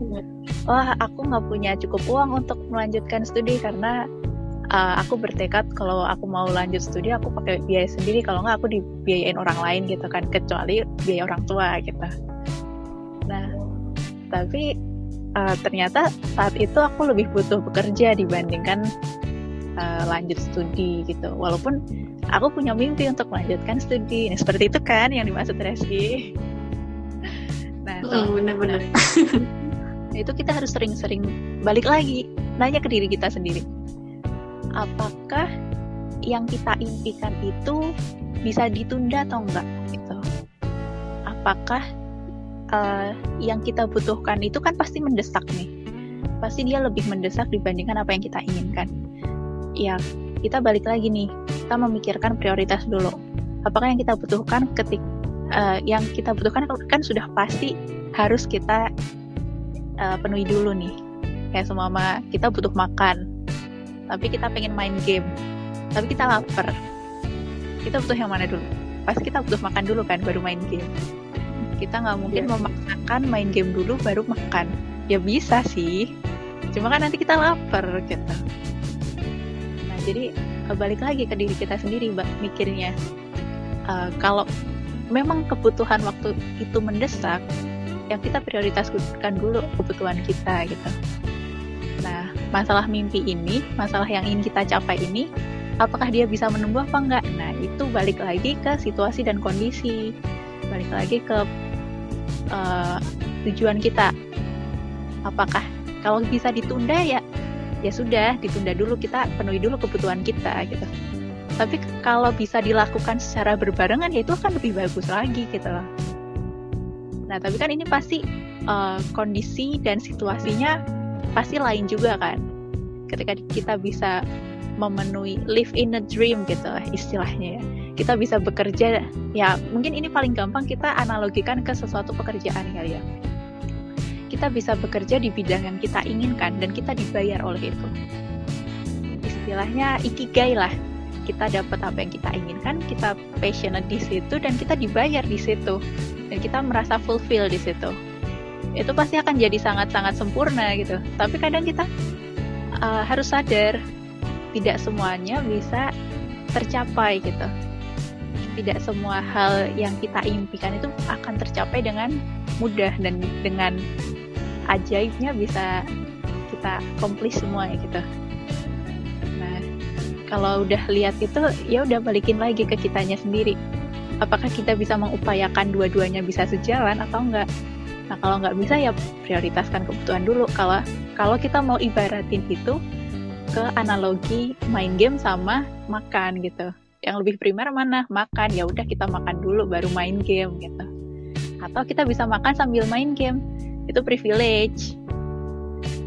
wah aku nggak punya cukup uang untuk melanjutkan studi karena uh, aku bertekad kalau aku mau lanjut studi aku pakai biaya sendiri. Kalau nggak aku dibiayain orang lain gitu kan kecuali biaya orang tua gitu. Nah tapi uh, ternyata saat itu aku lebih butuh bekerja dibandingkan uh, lanjut studi gitu. Walaupun aku punya mimpi untuk melanjutkan studi. Nah, seperti itu kan yang dimaksud Reski? Nah oh, benar-benar. Nah, itu kita harus sering-sering balik lagi nanya ke diri kita sendiri apakah yang kita impikan itu bisa ditunda atau enggak gitu. Apakah uh, yang kita butuhkan itu kan pasti mendesak nih. Pasti dia lebih mendesak dibandingkan apa yang kita inginkan. Ya, kita balik lagi nih. Kita memikirkan prioritas dulu. Apakah yang kita butuhkan ketik uh, yang kita butuhkan kan sudah pasti harus kita uh, penuhi dulu nih. Kayak semua kita butuh makan, tapi kita pengen main game. Tapi kita lapar. Kita butuh yang mana dulu? Pasti kita butuh makan dulu kan baru main game. Kita nggak mungkin yeah. memaksakan main game dulu baru makan. Ya bisa sih. Cuma kan nanti kita lapar gitu. Nah jadi eh, balik lagi ke diri kita sendiri mbak mikirnya. Uh, kalau memang kebutuhan waktu itu mendesak yang kita prioritaskan dulu kebutuhan kita gitu masalah mimpi ini, masalah yang ingin kita capai ini, apakah dia bisa menunggu apa enggak? Nah, itu balik lagi ke situasi dan kondisi, balik lagi ke uh, tujuan kita. Apakah kalau bisa ditunda ya, ya sudah ditunda dulu kita penuhi dulu kebutuhan kita gitu. Tapi kalau bisa dilakukan secara berbarengan ya itu akan lebih bagus lagi gitu loh. Nah, tapi kan ini pasti uh, kondisi dan situasinya pasti lain juga kan. Ketika kita bisa memenuhi live in a dream gitu istilahnya ya. Kita bisa bekerja ya mungkin ini paling gampang kita analogikan ke sesuatu pekerjaan kali ya. Kita bisa bekerja di bidang yang kita inginkan dan kita dibayar oleh itu. Istilahnya ikigai lah. Kita dapat apa yang kita inginkan kita passionate di situ dan kita dibayar di situ. Dan kita merasa fulfill di situ itu pasti akan jadi sangat-sangat sempurna gitu. Tapi kadang kita uh, harus sadar tidak semuanya bisa tercapai gitu. Tidak semua hal yang kita impikan itu akan tercapai dengan mudah dan dengan ajaibnya bisa kita komplis semua gitu. Nah kalau udah lihat itu ya udah balikin lagi ke kitanya sendiri. Apakah kita bisa mengupayakan dua-duanya bisa sejalan atau enggak nah kalau nggak bisa ya prioritaskan kebutuhan dulu. Kalau kalau kita mau ibaratin itu ke analogi main game sama makan gitu. Yang lebih primer mana? Makan. Ya udah kita makan dulu baru main game gitu. Atau kita bisa makan sambil main game. Itu privilege.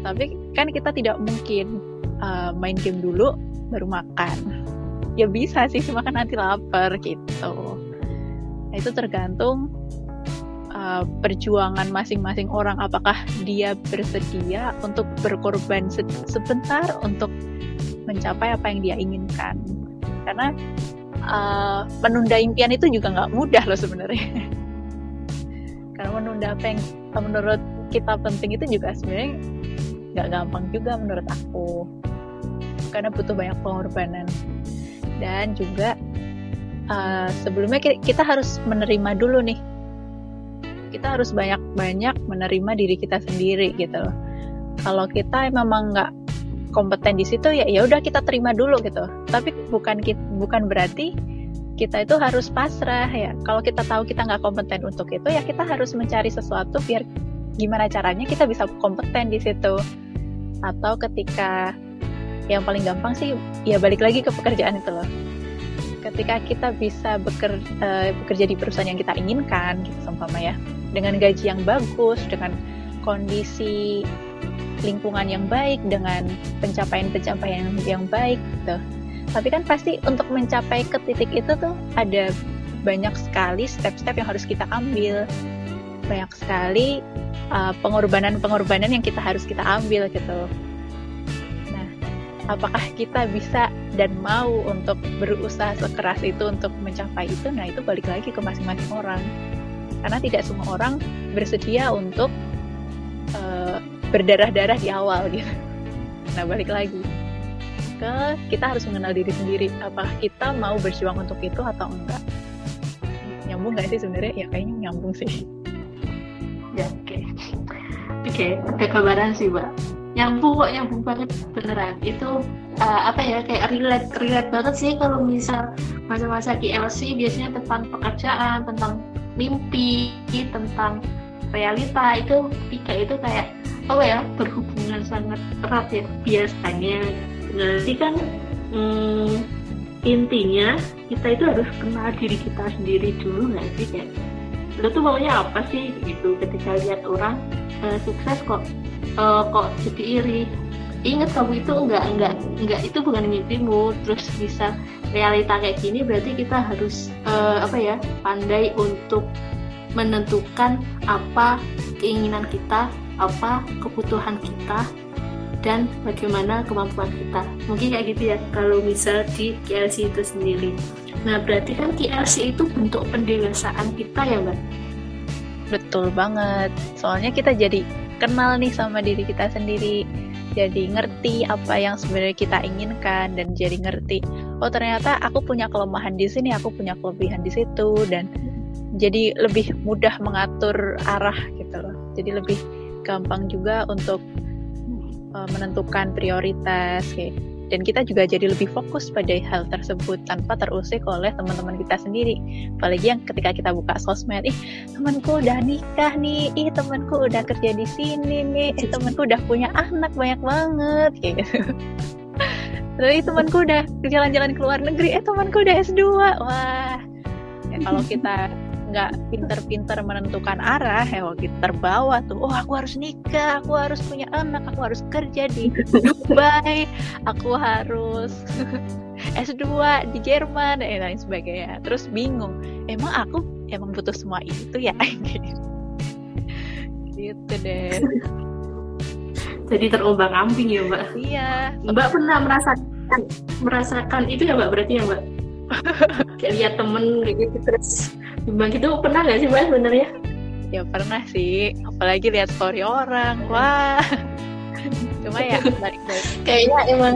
Tapi kan kita tidak mungkin uh, main game dulu baru makan. Ya bisa sih cuma kan nanti lapar gitu. Nah, itu tergantung uh, perjuangan masing-masing orang apakah dia bersedia untuk berkorban se sebentar untuk mencapai apa yang dia inginkan? Karena uh, menunda impian itu juga nggak mudah loh sebenarnya. Karena menunda apa yang menurut kita penting itu juga sebenarnya nggak gampang juga menurut aku. Karena butuh banyak pengorbanan. Dan juga uh, sebelumnya kita harus menerima dulu nih kita harus banyak-banyak menerima diri kita sendiri gitu loh. Kalau kita memang nggak kompeten di situ ya ya udah kita terima dulu gitu. Tapi bukan bukan berarti kita itu harus pasrah ya. Kalau kita tahu kita nggak kompeten untuk itu ya kita harus mencari sesuatu biar gimana caranya kita bisa kompeten di situ. Atau ketika yang paling gampang sih ya balik lagi ke pekerjaan itu loh ketika kita bisa beker, uh, bekerja di perusahaan yang kita inginkan gitu seumpama ya dengan gaji yang bagus dengan kondisi lingkungan yang baik dengan pencapaian-pencapaian yang baik gitu. Tapi kan pasti untuk mencapai ke titik itu tuh ada banyak sekali step-step yang harus kita ambil. Banyak sekali uh, pengorbanan-pengorbanan yang kita harus kita ambil gitu. Apakah kita bisa dan mau untuk berusaha sekeras itu untuk mencapai itu? Nah, itu balik lagi ke masing-masing orang. Karena tidak semua orang bersedia untuk uh, berdarah-darah di awal gitu. Nah balik lagi ke kita harus mengenal diri sendiri. Apakah kita mau berjuang untuk itu atau enggak? Nyambung nggak sih sebenarnya? Ya kayaknya nyambung sih. Ya oke. Okay. Oke, okay, ada gambaran sih mbak. Nyambung kok nyambung banget beneran. Itu uh, apa ya kayak relate relate banget sih kalau misal masa-masa KLC biasanya tentang pekerjaan, tentang mimpi, tentang realita. Itu tiga itu kayak oh ya berhubungan sangat erat ya biasanya. Nanti kan hmm, intinya kita itu harus kenal diri kita sendiri dulu nggak sih kayak lo tuh maunya apa sih? Gitu. Ketika lihat orang uh, sukses kok uh, kok jadi iri. Ingat kamu itu enggak enggak enggak itu bukan mimpimu. Terus bisa realita kayak gini berarti kita harus uh, apa ya pandai untuk menentukan apa keinginan kita apa kebutuhan kita dan bagaimana kemampuan kita. Mungkin kayak gitu ya kalau misal di KLC itu sendiri. Nah berarti kan KLC itu bentuk pendewasaan kita ya mbak? Betul banget. Soalnya kita jadi kenal nih sama diri kita sendiri. Jadi ngerti apa yang sebenarnya kita inginkan dan jadi ngerti oh ternyata aku punya kelemahan di sini aku punya kelebihan di situ dan jadi lebih mudah mengatur arah gitu loh. Jadi lebih gampang juga untuk uh, menentukan prioritas kayak dan kita juga jadi lebih fokus pada hal tersebut tanpa terusik oleh teman-teman kita sendiri apalagi yang ketika kita buka sosmed ih temanku udah nikah nih ih temanku udah kerja di sini nih ih temanku udah punya anak banyak banget kayak gitu Terus temanku udah jalan-jalan ke luar negeri, eh temanku udah S2. Wah, ya, kalau kita nggak pinter-pinter menentukan arah ya kita terbawa tuh oh aku harus nikah aku harus punya anak aku harus kerja di Dubai aku harus S2 di Jerman dan lain sebagainya. Terus bingung emang aku emang butuh semua itu ya? Gitu deh. Jadi terombang ambing ya mbak? Iya. Mbak pernah merasa merasakan merasakan itu ya mbak? Berarti ya mbak? Kayak lihat temen kayak gitu terus bimbang gitu pernah nggak sih mbak sebenarnya? Ya pernah sih. Apalagi lihat story orang. Wah. Cuma ya balik-balik kayaknya emang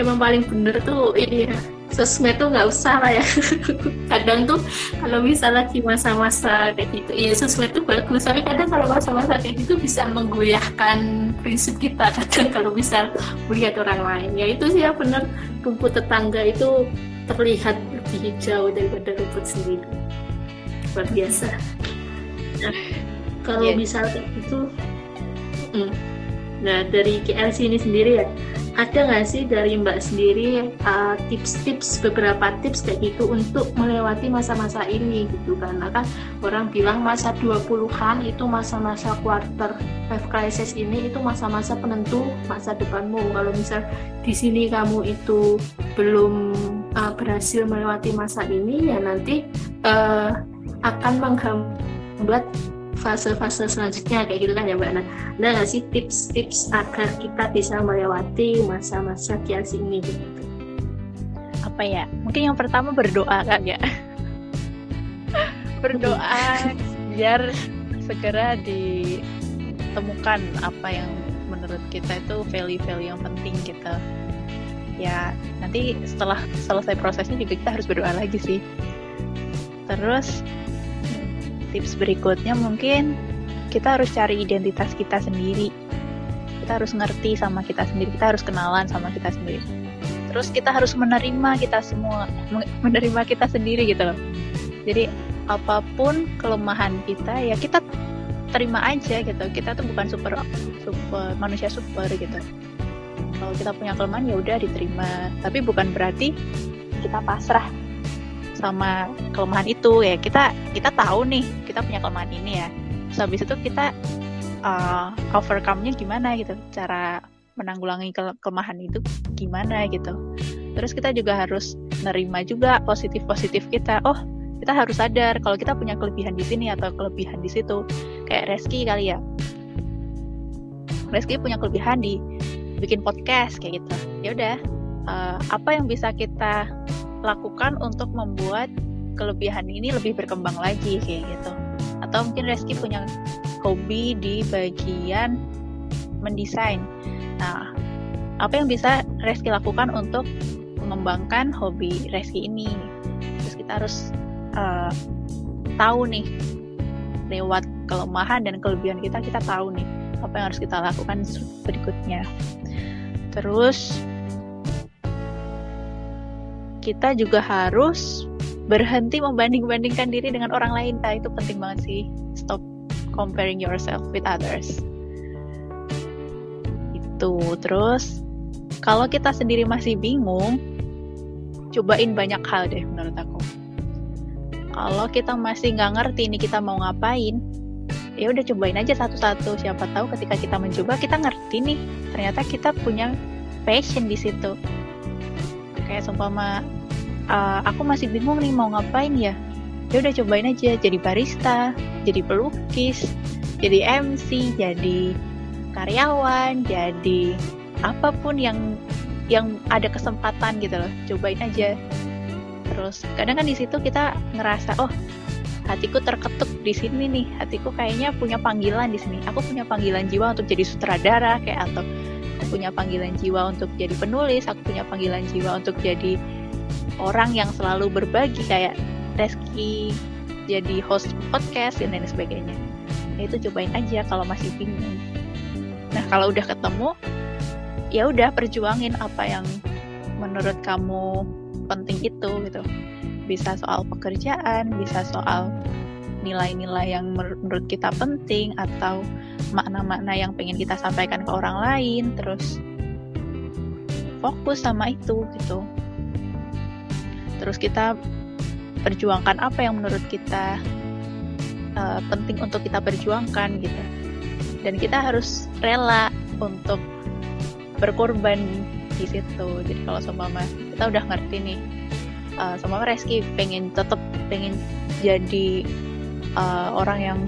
emang paling bener tuh ini ya. Sosmed tuh nggak usah lah ya. Kadang tuh kalau misalnya lagi masa-masa kayak gitu ya sosmed tuh bagus. Tapi kadang kalau masa-masa kayak gitu bisa menggoyahkan prinsip kita. Kadang kalau bisa melihat orang lain ya itu sih ya bener. Rumput tetangga itu terlihat lebih hijau daripada rumput sendiri luar biasa nah, kalau Yes. misalnya gitu mm. nah dari KLC ini sendiri ya ada nggak sih dari Mbak sendiri uh, tips-tips beberapa tips kayak gitu untuk melewati masa-masa ini gitu karena kan orang bilang masa 20-an itu masa-masa quarter life crisis ini itu masa-masa penentu masa depanmu kalau misal di sini kamu itu belum uh, berhasil melewati masa ini ya nanti uh, akan menghambat fase-fase selanjutnya kayak gitu kan ya Mbak. Nah, ada nggak sih tips-tips agar kita bisa melewati masa-masa kias ini gitu? apa ya? Mungkin yang pertama berdoa kan ya. Berdoa biar segera ditemukan apa yang menurut kita itu value-value yang penting gitu ya nanti setelah selesai prosesnya juga kita harus berdoa lagi sih. Terus tips berikutnya mungkin kita harus cari identitas kita sendiri. Kita harus ngerti sama kita sendiri kita harus kenalan sama kita sendiri. Terus kita harus menerima kita semua men- menerima kita sendiri gitu loh. Jadi apa pun kelemahan kita ya kita terima aja gitu. Kita tuh bukan super super manusia super gitu kalau kita punya kelemahan ya udah diterima. Tapi bukan berarti kita pasrah sama kelemahan itu ya. Kita kita tahu nih kita punya kelemahan ini ya. Terus habis itu kita uh, overcome-nya gimana gitu. Cara menanggulangi ke- kelemahan itu gimana gitu. Terus kita juga harus nerima juga positif positif kita. Oh kita harus sadar kalau kita punya kelebihan di sini atau kelebihan di situ. Kayak Reski kali ya. Reski punya kelebihan di bikin podcast kayak gitu. Ya udah uh, apa yang bisa kita lakukan untuk membuat kelebihan ini lebih berkembang lagi kayak gitu. Atau mungkin Reski punya hobi di bagian mendesain. Nah apa yang bisa Reski lakukan untuk mengembangkan hobi Reski ini? Terus kita harus uh, tahu nih lewat kelemahan dan kelebihan kita kita tahu nih apa yang harus kita lakukan berikutnya terus kita juga harus berhenti membanding-bandingkan diri dengan orang lain. Nah itu penting banget sih. Stop comparing yourself with others. Itu. Terus kalau kita sendiri masih bingung cobain banyak hal deh menurut aku. Kalau kita masih nggak ngerti nih kita mau ngapain ya udah cobain aja satu-satu. Siapa tahu ketika kita mencoba kita ngerti nih ternyata kita punya passion di situ. Kayak seumpama uh, aku masih bingung nih mau ngapain ya. Ya udah cobain aja jadi barista jadi pelukis jadi MC jadi karyawan jadi apa pun yang yang ada kesempatan gitu loh. Cobain aja. Terus kadang kan di situ kita ngerasa oh hatiku terketuk di sini nih. Hatiku kayaknya punya panggilan di sini. Aku punya panggilan jiwa untuk jadi sutradara kayak atau aku punya panggilan jiwa untuk jadi penulis aku punya panggilan jiwa untuk jadi orang yang selalu berbagi kayak Reski jadi host podcast dan lain sebagainya. Nah, itu cobain aja kalau masih bingung. Nah kalau udah ketemu ya udah perjuangin apa yang menurut kamu penting itu gitu bisa soal pekerjaan bisa soal nilai-nilai yang menurut kita penting atau makna-makna yang pengen kita sampaikan ke orang lain terus fokus sama itu gitu. Terus kita perjuangkan apa yang menurut kita uh, penting untuk kita perjuangkan gitu. Dan kita harus rela untuk berkorban di situ. Jadi kalau seumpama kita udah ngerti nih uh, seumpama Reski pengen tetap pengen jadi uh, orang yang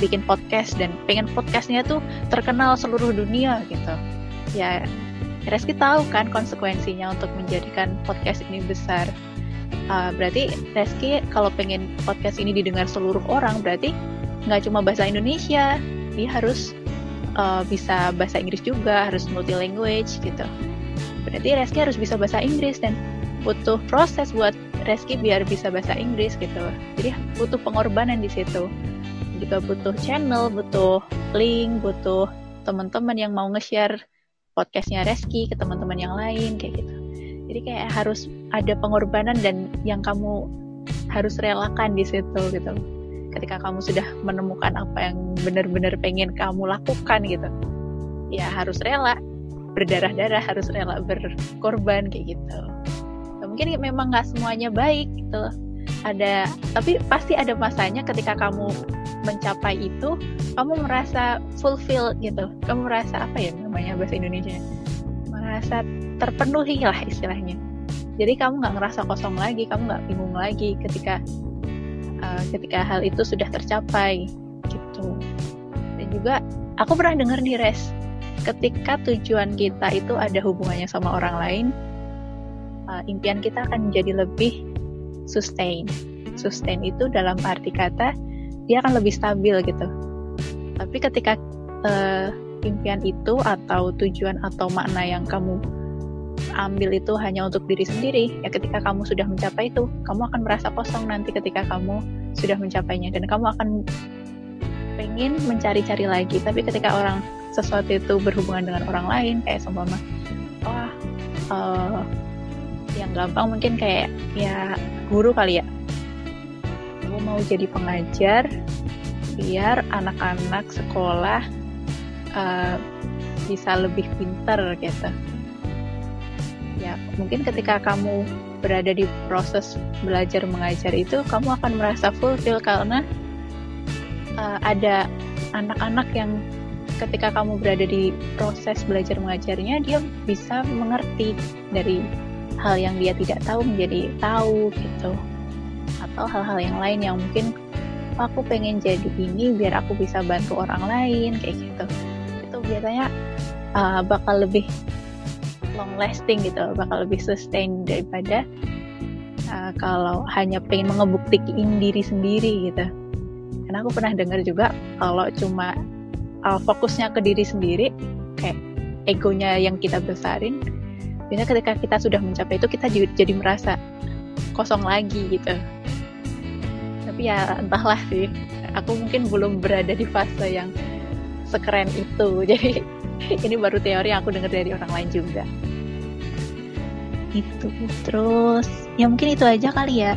bikin podcast dan pengen podcastnya tuh terkenal seluruh dunia gitu ya Reski tahu kan konsekuensinya untuk menjadikan podcast ini besar. Uh, berarti Reski kalau pengen podcast ini didengar seluruh orang berarti nggak cuma bahasa Indonesia, dia harus uh, bisa bahasa Inggris juga, harus multi language gitu. Berarti Reski harus bisa bahasa Inggris dan butuh proses buat Reski biar bisa bahasa Inggris gitu. Jadi butuh pengorbanan di situ. Juga butuh channel, butuh link, butuh teman-teman yang mau nge-share podcastnya Reski ke teman-teman yang lain kayak gitu jadi kayak harus ada pengorbanan dan yang kamu harus relakan di situ gitu ketika kamu sudah menemukan apa yang benar-benar pengen kamu lakukan gitu ya harus rela berdarah-darah harus rela berkorban kayak gitu mungkin memang nggak semuanya baik gitu. Ada tapi pasti ada masanya ketika kamu mencapai itu kamu merasa fulfill gitu. Kamu merasa apa ya namanya bahasa Indonesia? Merasa terpenuhi lah istilahnya. Jadi kamu nggak ngerasa kosong lagi kamu nggak bingung lagi ketika uh, ketika hal itu sudah tercapai gitu. Dan juga aku pernah dengar di res ketika tujuan kita itu ada hubungannya sama orang lain uh, impian kita akan menjadi lebih sustain sustain itu dalam arti kata dia akan lebih stabil gitu. Tapi ketika uh, impian itu atau tujuan atau makna yang kamu ambil itu hanya untuk diri sendiri, ya ketika kamu sudah mencapai itu, kamu akan merasa kosong nanti ketika kamu sudah mencapainya dan kamu akan pengen mencari-cari lagi. Tapi ketika orang sesuatu itu berhubungan dengan orang lain, kayak seumpama, wah, uh, yang gampang mungkin kayak ya guru kali ya mau jadi pengajar biar anak-anak sekolah uh, bisa lebih pinter gitu. Ya, mungkin ketika kamu berada di proses belajar mengajar itu, kamu akan merasa fulfill karena uh, ada anak-anak yang ketika kamu berada di proses belajar mengajarnya, dia bisa mengerti dari hal yang dia tidak tahu menjadi tahu gitu. Atau hal-hal yang lain yang mungkin aku pengen jadi ini biar aku bisa bantu orang lain kayak gitu. Itu biasanya uh, bakal lebih long lasting gitu bakal lebih sustain daripada uh, kalau hanya pengen mengebuktikan diri sendiri gitu. Karena aku pernah dengar juga kalau cuma uh, fokusnya ke diri sendiri kayak egonya yang kita besarin biasanya ketika kita sudah mencapai itu kita jadi merasa kosong lagi gitu. Tapi ya entahlah sih. Aku mungkin belum berada di fase yang sekeren itu. Jadi ini baru teori yang aku dengar dari orang lain juga. Itu terus ya mungkin itu aja kali ya.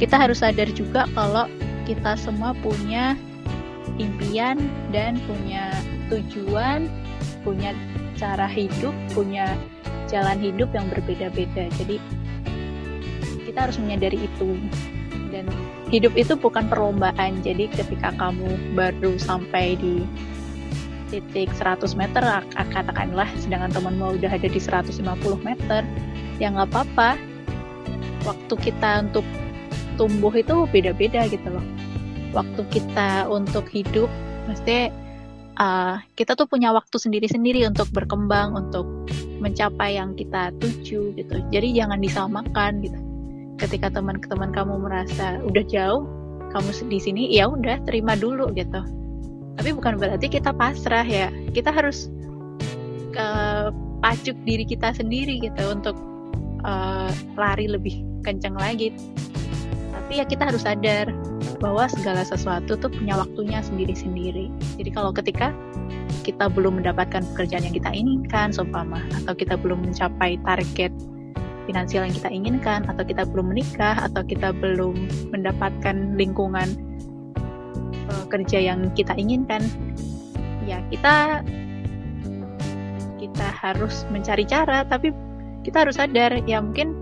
Kita harus sadar juga kalau kita semua punya impian dan punya tujuan punya cara hidup punya jalan hidup yang berbeda-beda. Jadi kita harus menyadari itu. Dan hidup itu bukan perlombaan. Jadi ketika kamu baru sampai di titik 100 meter katakanlah sedangkan temanmu udah ada di 150 meter ya nggak apa-apa. Waktu kita untuk tumbuh itu beda-beda gitu loh. Waktu kita untuk hidup mesti uh, kita tuh punya waktu sendiri-sendiri untuk berkembang untuk mencapai yang kita tuju gitu. Jadi jangan disamakan gitu. Ketika teman-teman kamu merasa udah jauh kamu di sini ya udah terima dulu gitu. Tapi bukan berarti kita pasrah ya. Kita harus ke pacu diri kita sendiri gitu untuk uh, lari lebih kencang lagi tapi ya kita harus sadar bahwa segala sesuatu tuh punya waktunya sendiri-sendiri. Jadi kalau ketika kita belum mendapatkan pekerjaan yang kita inginkan seumpama atau kita belum mencapai target finansial yang kita inginkan atau kita belum menikah atau kita belum mendapatkan lingkungan uh, kerja yang kita inginkan ya kita kita harus mencari cara. Tapi kita harus sadar ya mungkin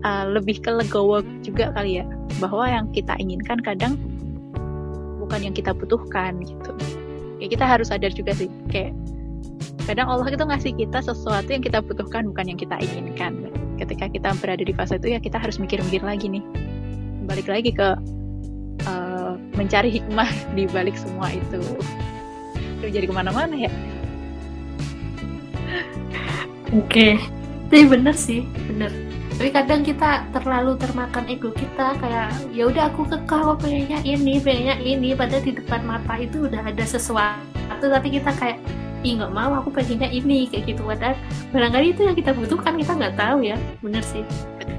uh, lebih ke legowo juga kali ya bahwa yang kita inginkan kadang bukan yang kita butuhkan gitu. Ya kita harus sadar juga sih kayak kadang Allah itu ngasih kita sesuatu yang kita butuhkan bukan yang kita inginkan. Ketika kita berada di fase itu ya kita harus mikir-mikir lagi nih. Balik lagi ke uh, mencari hikmah di balik semua itu. Aduh, jadi ke mana-mana ya? Oke, tapi bener sih, bener. Tapi kadang kita terlalu termakan ego kita kayak ya udah aku kekeh aku pengennya ini, pengennya ini, padahal di depan mata itu udah ada sesuatu tapi kita kayak ih nggak mau aku pengennya ini kayak gitu. Padahal barangkali itu yang kita butuhkan kita nggak tahu ya. Bener sih.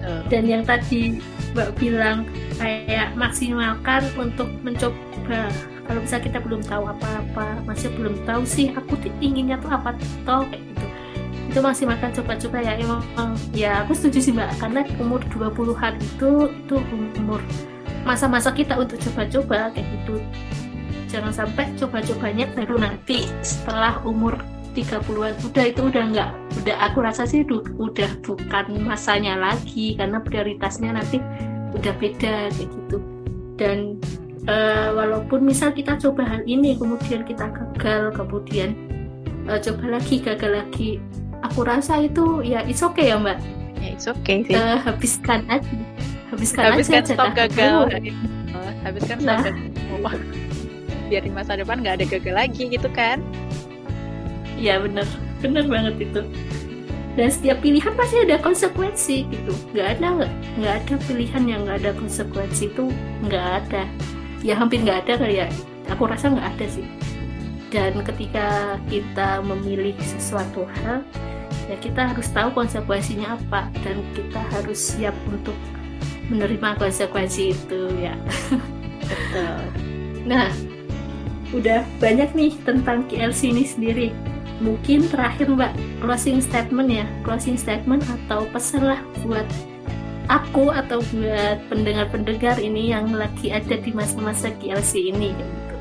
Betul. dan yang tadi mbak bilang kayak maksimalkan untuk mencoba. Kalau bisa kita belum tahu apa-apa masih belum tahu sih aku inginnya tuh apa toh kayak itu maksimalkan coba-coba ya. Emang ya aku setuju sih mbak. Karena umur 20-an itu itu umur masa-masa kita untuk coba-coba kayak gitu. Jangan sampai coba-cobanya baru nanti setelah umur 30-an udah itu udah nggak udah aku rasa sih udah bukan masanya lagi karena prioritasnya nanti udah beda kayak gitu. Dan eh, walaupun misal kita coba hal ini kemudian kita gagal kemudian eh, coba lagi gagal lagi aku rasa itu ya it's okay ya mbak Ya, it's okay sih. Eh, habiskan aja habiskan, habiskan aja jatah gagal. Oh, habiskan Nah. gagal. Oh, biar di masa depan nggak ada gagal lagi gitu kan. Iya bener, bener banget itu. Dan setiap pilihan pasti ada konsekuensi gitu. Nggak ada nggak nggak ada pilihan yang nggak ada konsekuensi itu nggak ada. Ya hampir nggak ada kali ya. Aku rasa nggak ada sih. Dan ketika kita memilih sesuatu hal, ya kita harus tahu konsekuensinya apa dan kita harus siap untuk menerima konsekuensi itu ya. Betul. Nah, udah banyak nih tentang KLC ini sendiri. Mungkin terakhir Mbak, closing statement ya, closing statement atau pesan lah buat aku atau buat pendengar-pendengar ini yang lagi ada di masa-masa KLC ini gitu.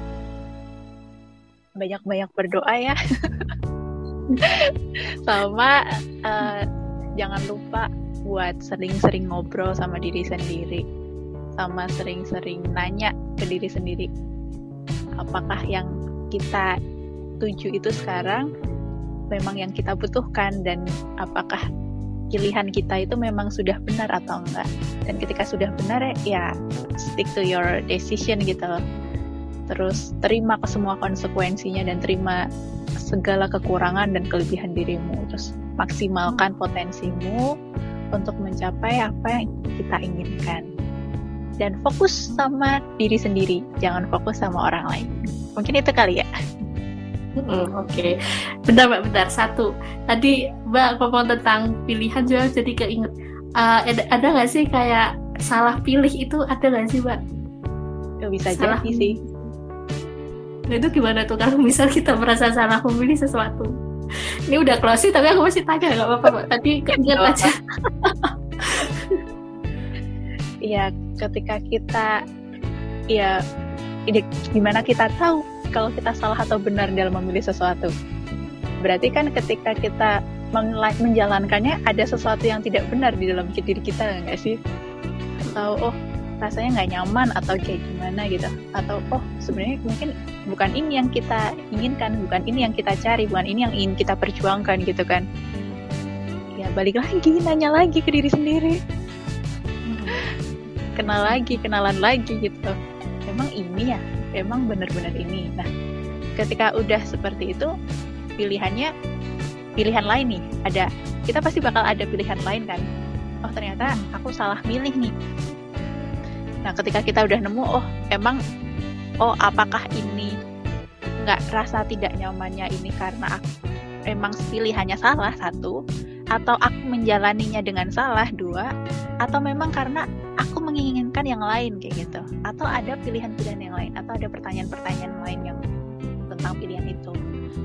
Banyak-banyak berdoa ya. Sama eh, jangan lupa buat sering-sering ngobrol sama diri sendiri. Sama sering-sering nanya ke diri sendiri. Apakah yang kita tuju itu sekarang memang yang kita butuhkan dan apakah pilihan kita itu memang sudah benar atau enggak. Dan ketika sudah benar ya stick to your decision gitu. Terus terima ke semua konsekuensinya dan terima segala kekurangan dan kelebihan dirimu. Terus maksimalkan potensimu untuk mencapai apa yang kita inginkan. Dan fokus sama diri sendiri, jangan fokus sama orang lain. Mungkin itu kali ya. Hmm, Oke, bentar Mbak, bentar. Satu, tadi Mbak ngomong tentang pilihan juga jadi keinget. Eh, ada ada nggak sih kayak salah pilih itu ada nggak sih Mbak? Bisa Salah jadi sih. Nah, itu gimana tuh kalau misal kita merasa salah memilih sesuatu? Ini udah closing tapi aku masih tanya nggak apa-apa Mbak. Tadi keinget aja. Iya, ketika kita ya ide- gimana kita tahu kalau kita salah atau benar dalam memilih sesuatu. Berarti kan ketika kita menjalankannya ada sesuatu yang tidak benar di dalam diri kita nggak sih? Atau oh rasanya nggak nyaman atau kayak gimana gitu? Atau oh sebenarnya mungkin bukan ini yang kita inginkan, bukan ini yang kita cari, bukan ini yang ingin kita perjuangkan gitu kan? Ya balik lagi, nanya lagi ke diri sendiri kenal lagi, kenalan lagi gitu. Emang ini ya, emang benar-benar ini. Nah, ketika udah seperti itu, pilihannya pilihan lain nih. Ada, kita pasti bakal ada pilihan lain kan. Oh ternyata aku salah milih nih. Nah, ketika kita udah nemu, oh emang, oh apakah ini nggak rasa tidak nyamannya ini karena aku emang pilihannya salah satu, atau aku menjalaninya dengan salah dua, atau memang karena aku menginginkan yang lain kayak gitu. Atau ada pilihan-pilihan yang lain atau ada pertanyaan-pertanyaan lain yang tentang pilihan itu.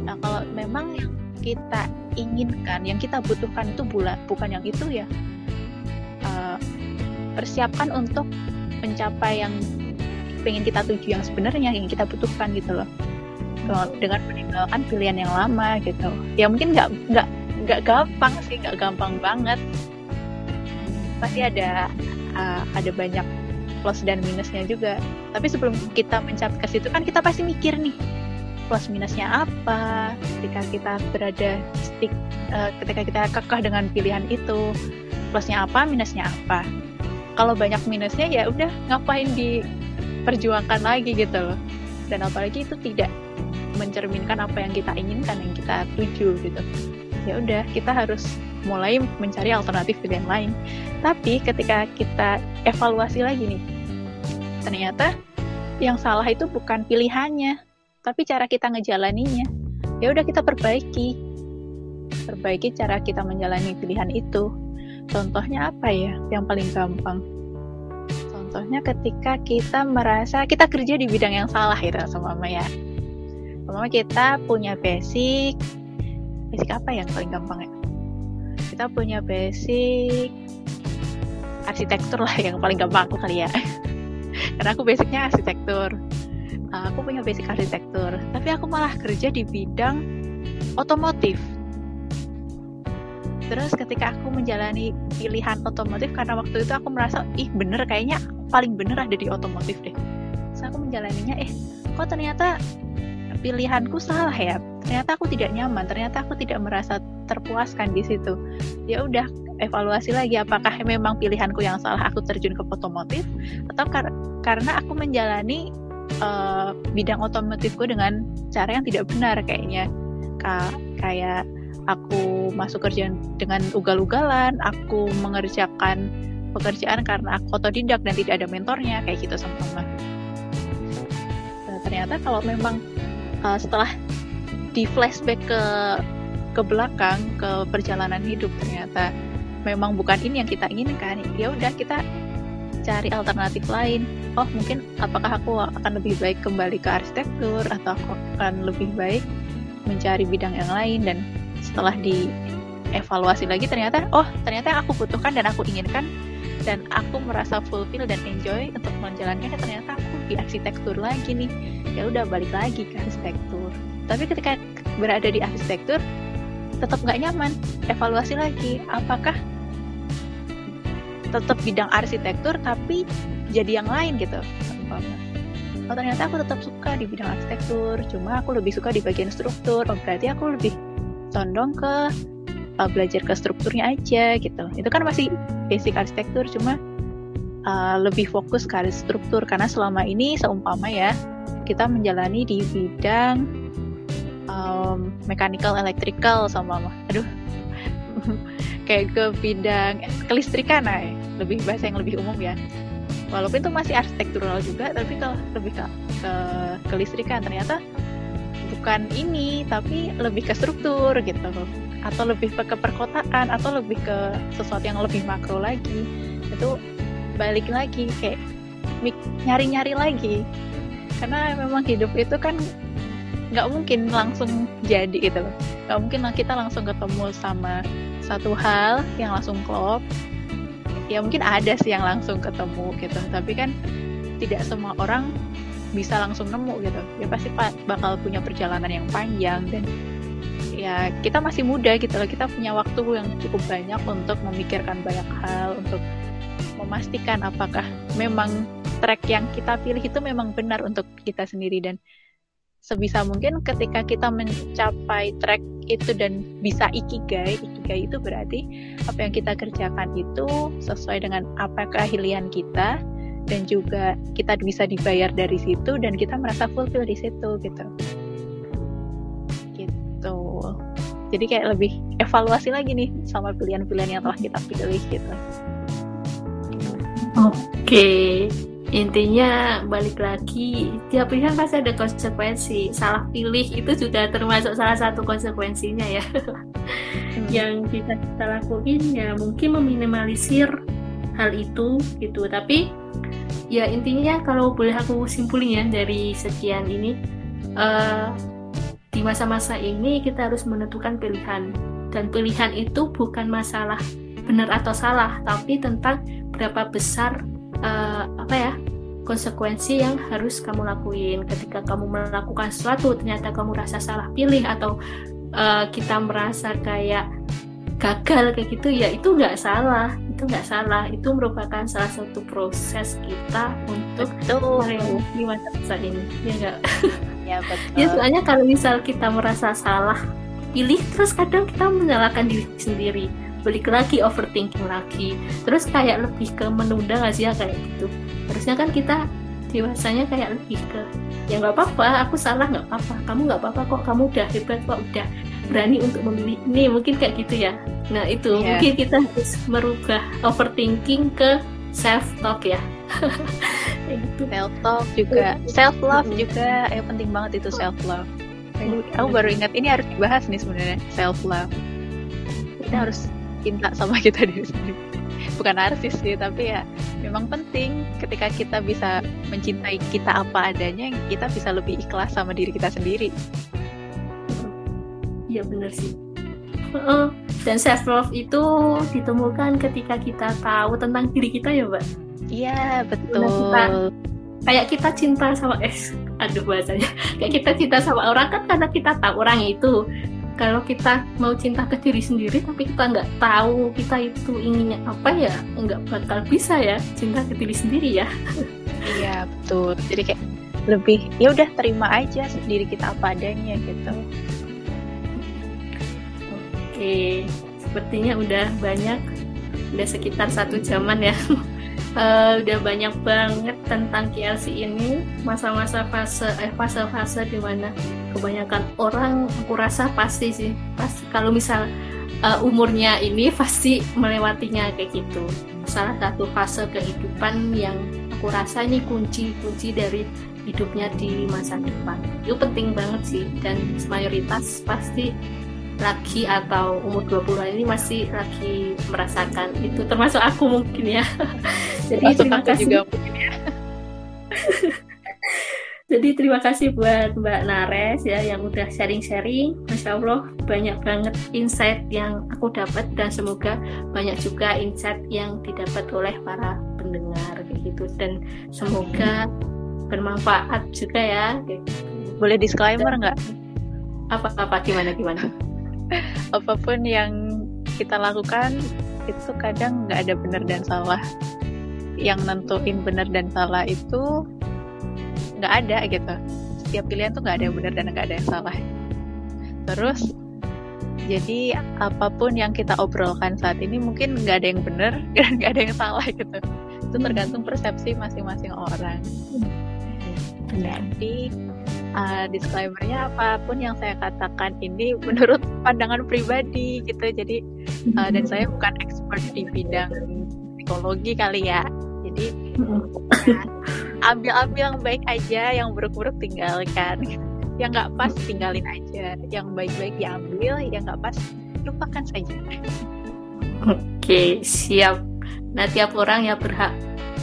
Nah kalau memang yang kita inginkan yang kita butuhkan itu bula, bukan yang itu ya uh, persiapkan untuk mencapai yang pengen kita tuju yang sebenarnya yang kita butuhkan gitu loh. Kalau dengan meninggalkan pilihan yang lama gitu. Ya mungkin nggak nggak nggak gampang sih nggak gampang banget. Pasti ada uh, ada banyak plus dan minusnya juga. Tapi sebelum kita mencapai ke situ kan kita pasti mikir nih plus minusnya apa ketika kita berada stick uh, ketika kita kekeh dengan pilihan itu. Plusnya apa minusnya apa kalau banyak minusnya ya udah ngapain diperjuangkan lagi gitu loh. Dan apalagi itu tidak mencerminkan apa yang kita inginkan yang kita tuju gitu. Ya udah kita harus mulai mencari alternatif pilihan lain. Tapi ketika kita evaluasi lagi nih ternyata yang salah itu bukan pilihannya tapi cara kita ngejalaninya. Ya udah kita perbaiki. Perbaiki cara kita menjalani pilihan itu contohnya apa ya yang paling gampang? Contohnya ketika kita merasa kita kerja di bidang yang salah gitu sama mama ya. Mama kita punya basic basic apa yang paling gampang ya? Kita punya basic arsitektur lah yang paling gampang aku kali ya. Karena aku basicnya arsitektur. Uh, aku punya basic arsitektur. Tapi aku malah kerja di bidang otomotif terus ketika aku menjalani pilihan otomotif karena waktu itu aku merasa ih bener kayaknya paling bener ada di otomotif deh. Terus aku menjalaninya eh kok ternyata pilihanku salah ya? Ternyata aku tidak nyaman ternyata aku tidak merasa terpuaskan di situ. Ya udah evaluasi lagi apakah memang pilihanku yang salah aku terjun ke otomotif atau kar karena aku menjalani uh, bidang otomotifku dengan cara yang tidak benar kayaknya. Ka kayak aku masuk kerjaan dengan ugal-ugalan aku mengerjakan pekerjaan karena aku otodidak dan tidak ada mentornya kayak gitu sama nah, ternyata kalau memang uh, setelah di flashback ke ke belakang ke perjalanan hidup ternyata memang bukan ini yang kita inginkan ya udah kita cari alternatif lain. Oh mungkin apakah aku akan lebih baik kembali ke arsitektur atau aku akan lebih baik mencari bidang yang lain dan setelah dievaluasi lagi ternyata oh ternyata aku butuhkan dan aku inginkan dan aku merasa fulfill dan enjoy untuk menjalankannya ternyata aku di arsitektur lagi nih. Ya udah balik lagi ke arsitektur. Tapi ketika berada di arsitektur tetap nggak nyaman. Evaluasi lagi apakah tetap bidang arsitektur tapi jadi yang lain gitu? Oh ternyata aku tetap suka di bidang arsitektur cuma aku lebih suka di bagian struktur. Oh berarti aku lebih condong ke uh, belajar ke strukturnya aja gitu. Itu kan masih basic arsitektur cuma uh, lebih fokus ke struktur. Karena selama ini seumpama ya kita menjalani di bidang um, mechanical electrical sama aduh kayak ke bidang kelistrikan nah, lebih bahasa yang lebih umum ya. Walaupun itu masih arsitektural juga tapi kalau lebih ke, ke kelistrikan. Ternyata bukan ini tapi lebih ke struktur gitu. Atau lebih ke perkotaan atau lebih ke sesuatu yang lebih makro lagi. Itu balik lagi kayak nyari-nyari lagi. Karena memang hidup itu kan nggak mungkin langsung jadi gitu nggak mungkin kita langsung ketemu sama satu hal yang langsung klop. Ya mungkin ada sih yang langsung ketemu gitu. Tapi kan tidak semua orang bisa langsung nemu gitu. Ya pasti bakal punya perjalanan yang panjang dan ya kita masih muda gitu loh. Kita punya waktu yang cukup banyak untuk memikirkan banyak hal untuk memastikan apakah memang track yang kita pilih itu memang benar untuk kita sendiri. Dan sebisa mungkin ketika kita mencapai track itu dan bisa ikigai, ikigai itu berarti apa yang kita kerjakan itu sesuai dengan apa keahlian kita dan juga kita bisa dibayar dari situ dan kita merasa fulfill di situ gitu. Gitu. Jadi kayak lebih evaluasi lagi nih sama pilihan-pilihan yang telah kita pilih gitu. Oke. Okay intinya balik lagi tiap pilihan pasti ada konsekuensi salah pilih itu juga termasuk salah satu konsekuensinya ya hmm. yang kita kita lakuin ya mungkin meminimalisir hal itu gitu tapi ya intinya kalau boleh aku simpulin ya dari sekian ini uh, di masa-masa ini kita harus menentukan pilihan. Dan pilihan itu bukan masalah benar atau salah tapi tentang berapa besar uh, apa ya konsekuensi yang harus kamu lakuin. Ketika kamu melakukan sesuatu ternyata kamu rasa salah pilih atau uh, kita merasa kayak gagal kayak gitu ya itu nggak salah itu nggak salah. Itu merupakan salah satu proses kita untuk melewati masa-masa ini? Ya enggak ya betul. Ya soalnya kalau misal kita merasa salah pilih. Terus kadang kita menyalahkan diri sendiri. Balik lagi overthinking lagi. Terus kayak lebih ke menunda nggak sih ya kayak gitu? Harusnya kan kita dewasanya kayak lebih ke ya nggak apa-apa aku salah nggak apa-apa. Kamu nggak apa-apa kok kamu udah hebat kok udah berani untuk memilih ini mungkin kayak gitu ya. Nah itu. Yeah. mungkin kita harus merubah overthinking ke self talk ya gitu. self talk juga self love juga. Ya penting banget itu self love aku baru ingat ini harus dibahas nih sebenarnya self love kita harus cinta sama kita diri sendiri. Bukan narsis sih tapi ya memang penting ketika kita bisa mencintai kita apa adanya kita bisa lebih ikhlas sama diri kita sendiri iya benar sih. Dan self love itu ditemukan ketika kita tahu tentang diri kita ya mbak? Iya betul. Kita, kayak kita cinta sama eh aduh bahasanya. Kayak kita cinta sama orang kan karena kita tahu orang itu. Kalau kita mau cinta ke diri sendiri tapi kita nggak tahu kita itu inginnya apa ya nggak bakal bisa ya cinta ke diri sendiri ya. Iya betul. Jadi kayak lebih ya udah terima aja diri kita apa adanya gitu oke sepertinya udah banyak udah sekitar satu jaman ya. Uh, udah banyak banget tentang KLC ini masa-masa fase eh fase-fase di mana kebanyakan orang aku rasa pasti sih pasti. Kalau misal uh, umurnya ini pasti melewatinya kayak gitu. Salah satu fase kehidupan yang aku rasa ini kunci-kunci dari hidupnya di masa depan. Itu penting banget sih dan mayoritas pasti laki atau umur 20 ini masih lagi merasakan itu. Termasuk aku mungkin ya. Jadi terima kasih. juga mungkin ya. Jadi terima kasih buat Mbak Nares ya yang udah sharing-sharing. Masya Allah banyak banget insight yang aku dapat dan semoga banyak juga insight yang didapat oleh para pendengar kayak gitu. Dan semoga bermanfaat juga ya gitu. boleh disclaimer nggak? apa-apa gimana gimana apa pun yang kita lakukan itu kadang nggak ada benar dan salah. Yang nentuin benar dan salah itu nggak ada gitu. Setiap pilihan tuh nggak ada yang benar dan nggak ada yang salah. Terus jadi apa pun yang kita obrolkan saat ini mungkin nggak ada yang benar dan nggak ada yang salah gitu. Itu tergantung persepsi masing-masing orang jadi uh, disclaimernya apa pun yang saya katakan ini menurut pandangan pribadi gitu. Jadi uh, dan saya bukan expert di bidang psikologi kali ya. Jadi ambil-ambil yang baik aja yang buruk-buruk tinggalkan. Yang nggak pas tinggalin aja. Yang baik-baik diambil yang nggak pas lupakan saja. Oke siap. Nah tiap orang ya berhak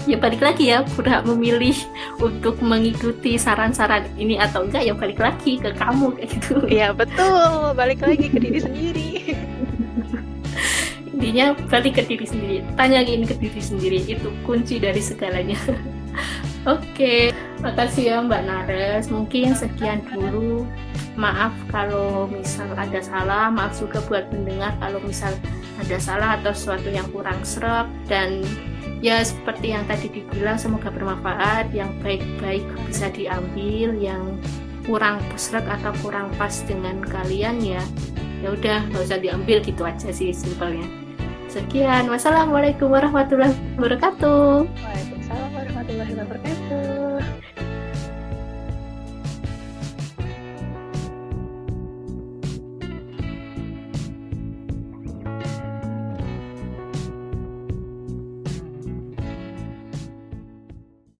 ya balik lagi ya. Berhak memilih untuk mengikuti saran-saran ini atau enggak ya balik lagi ke kamu kayak gitu. Ya betul. Balik lagi ke diri sendiri. Intinya balik ke diri sendiri. Tanyain ke diri sendiri. Itu kunci dari segalanya. Oke, makasih ya Mbak Nares. Mungkin sekian dulu. Maaf kalau misal ada salah, maaf juga buat pendengar kalau misal ada salah atau sesuatu yang kurang serap dan ya seperti yang tadi dibilang semoga bermanfaat. Yang baik-baik bisa diambil yang kurang serak atau kurang pas dengan kalian ya ya udah nggak usah diambil gitu aja sih simpelnya. Sekian. Wassalamualaikum warahmatullahi wabarakatuh. Waalaikumsalam warahmatullahi wabarakatuh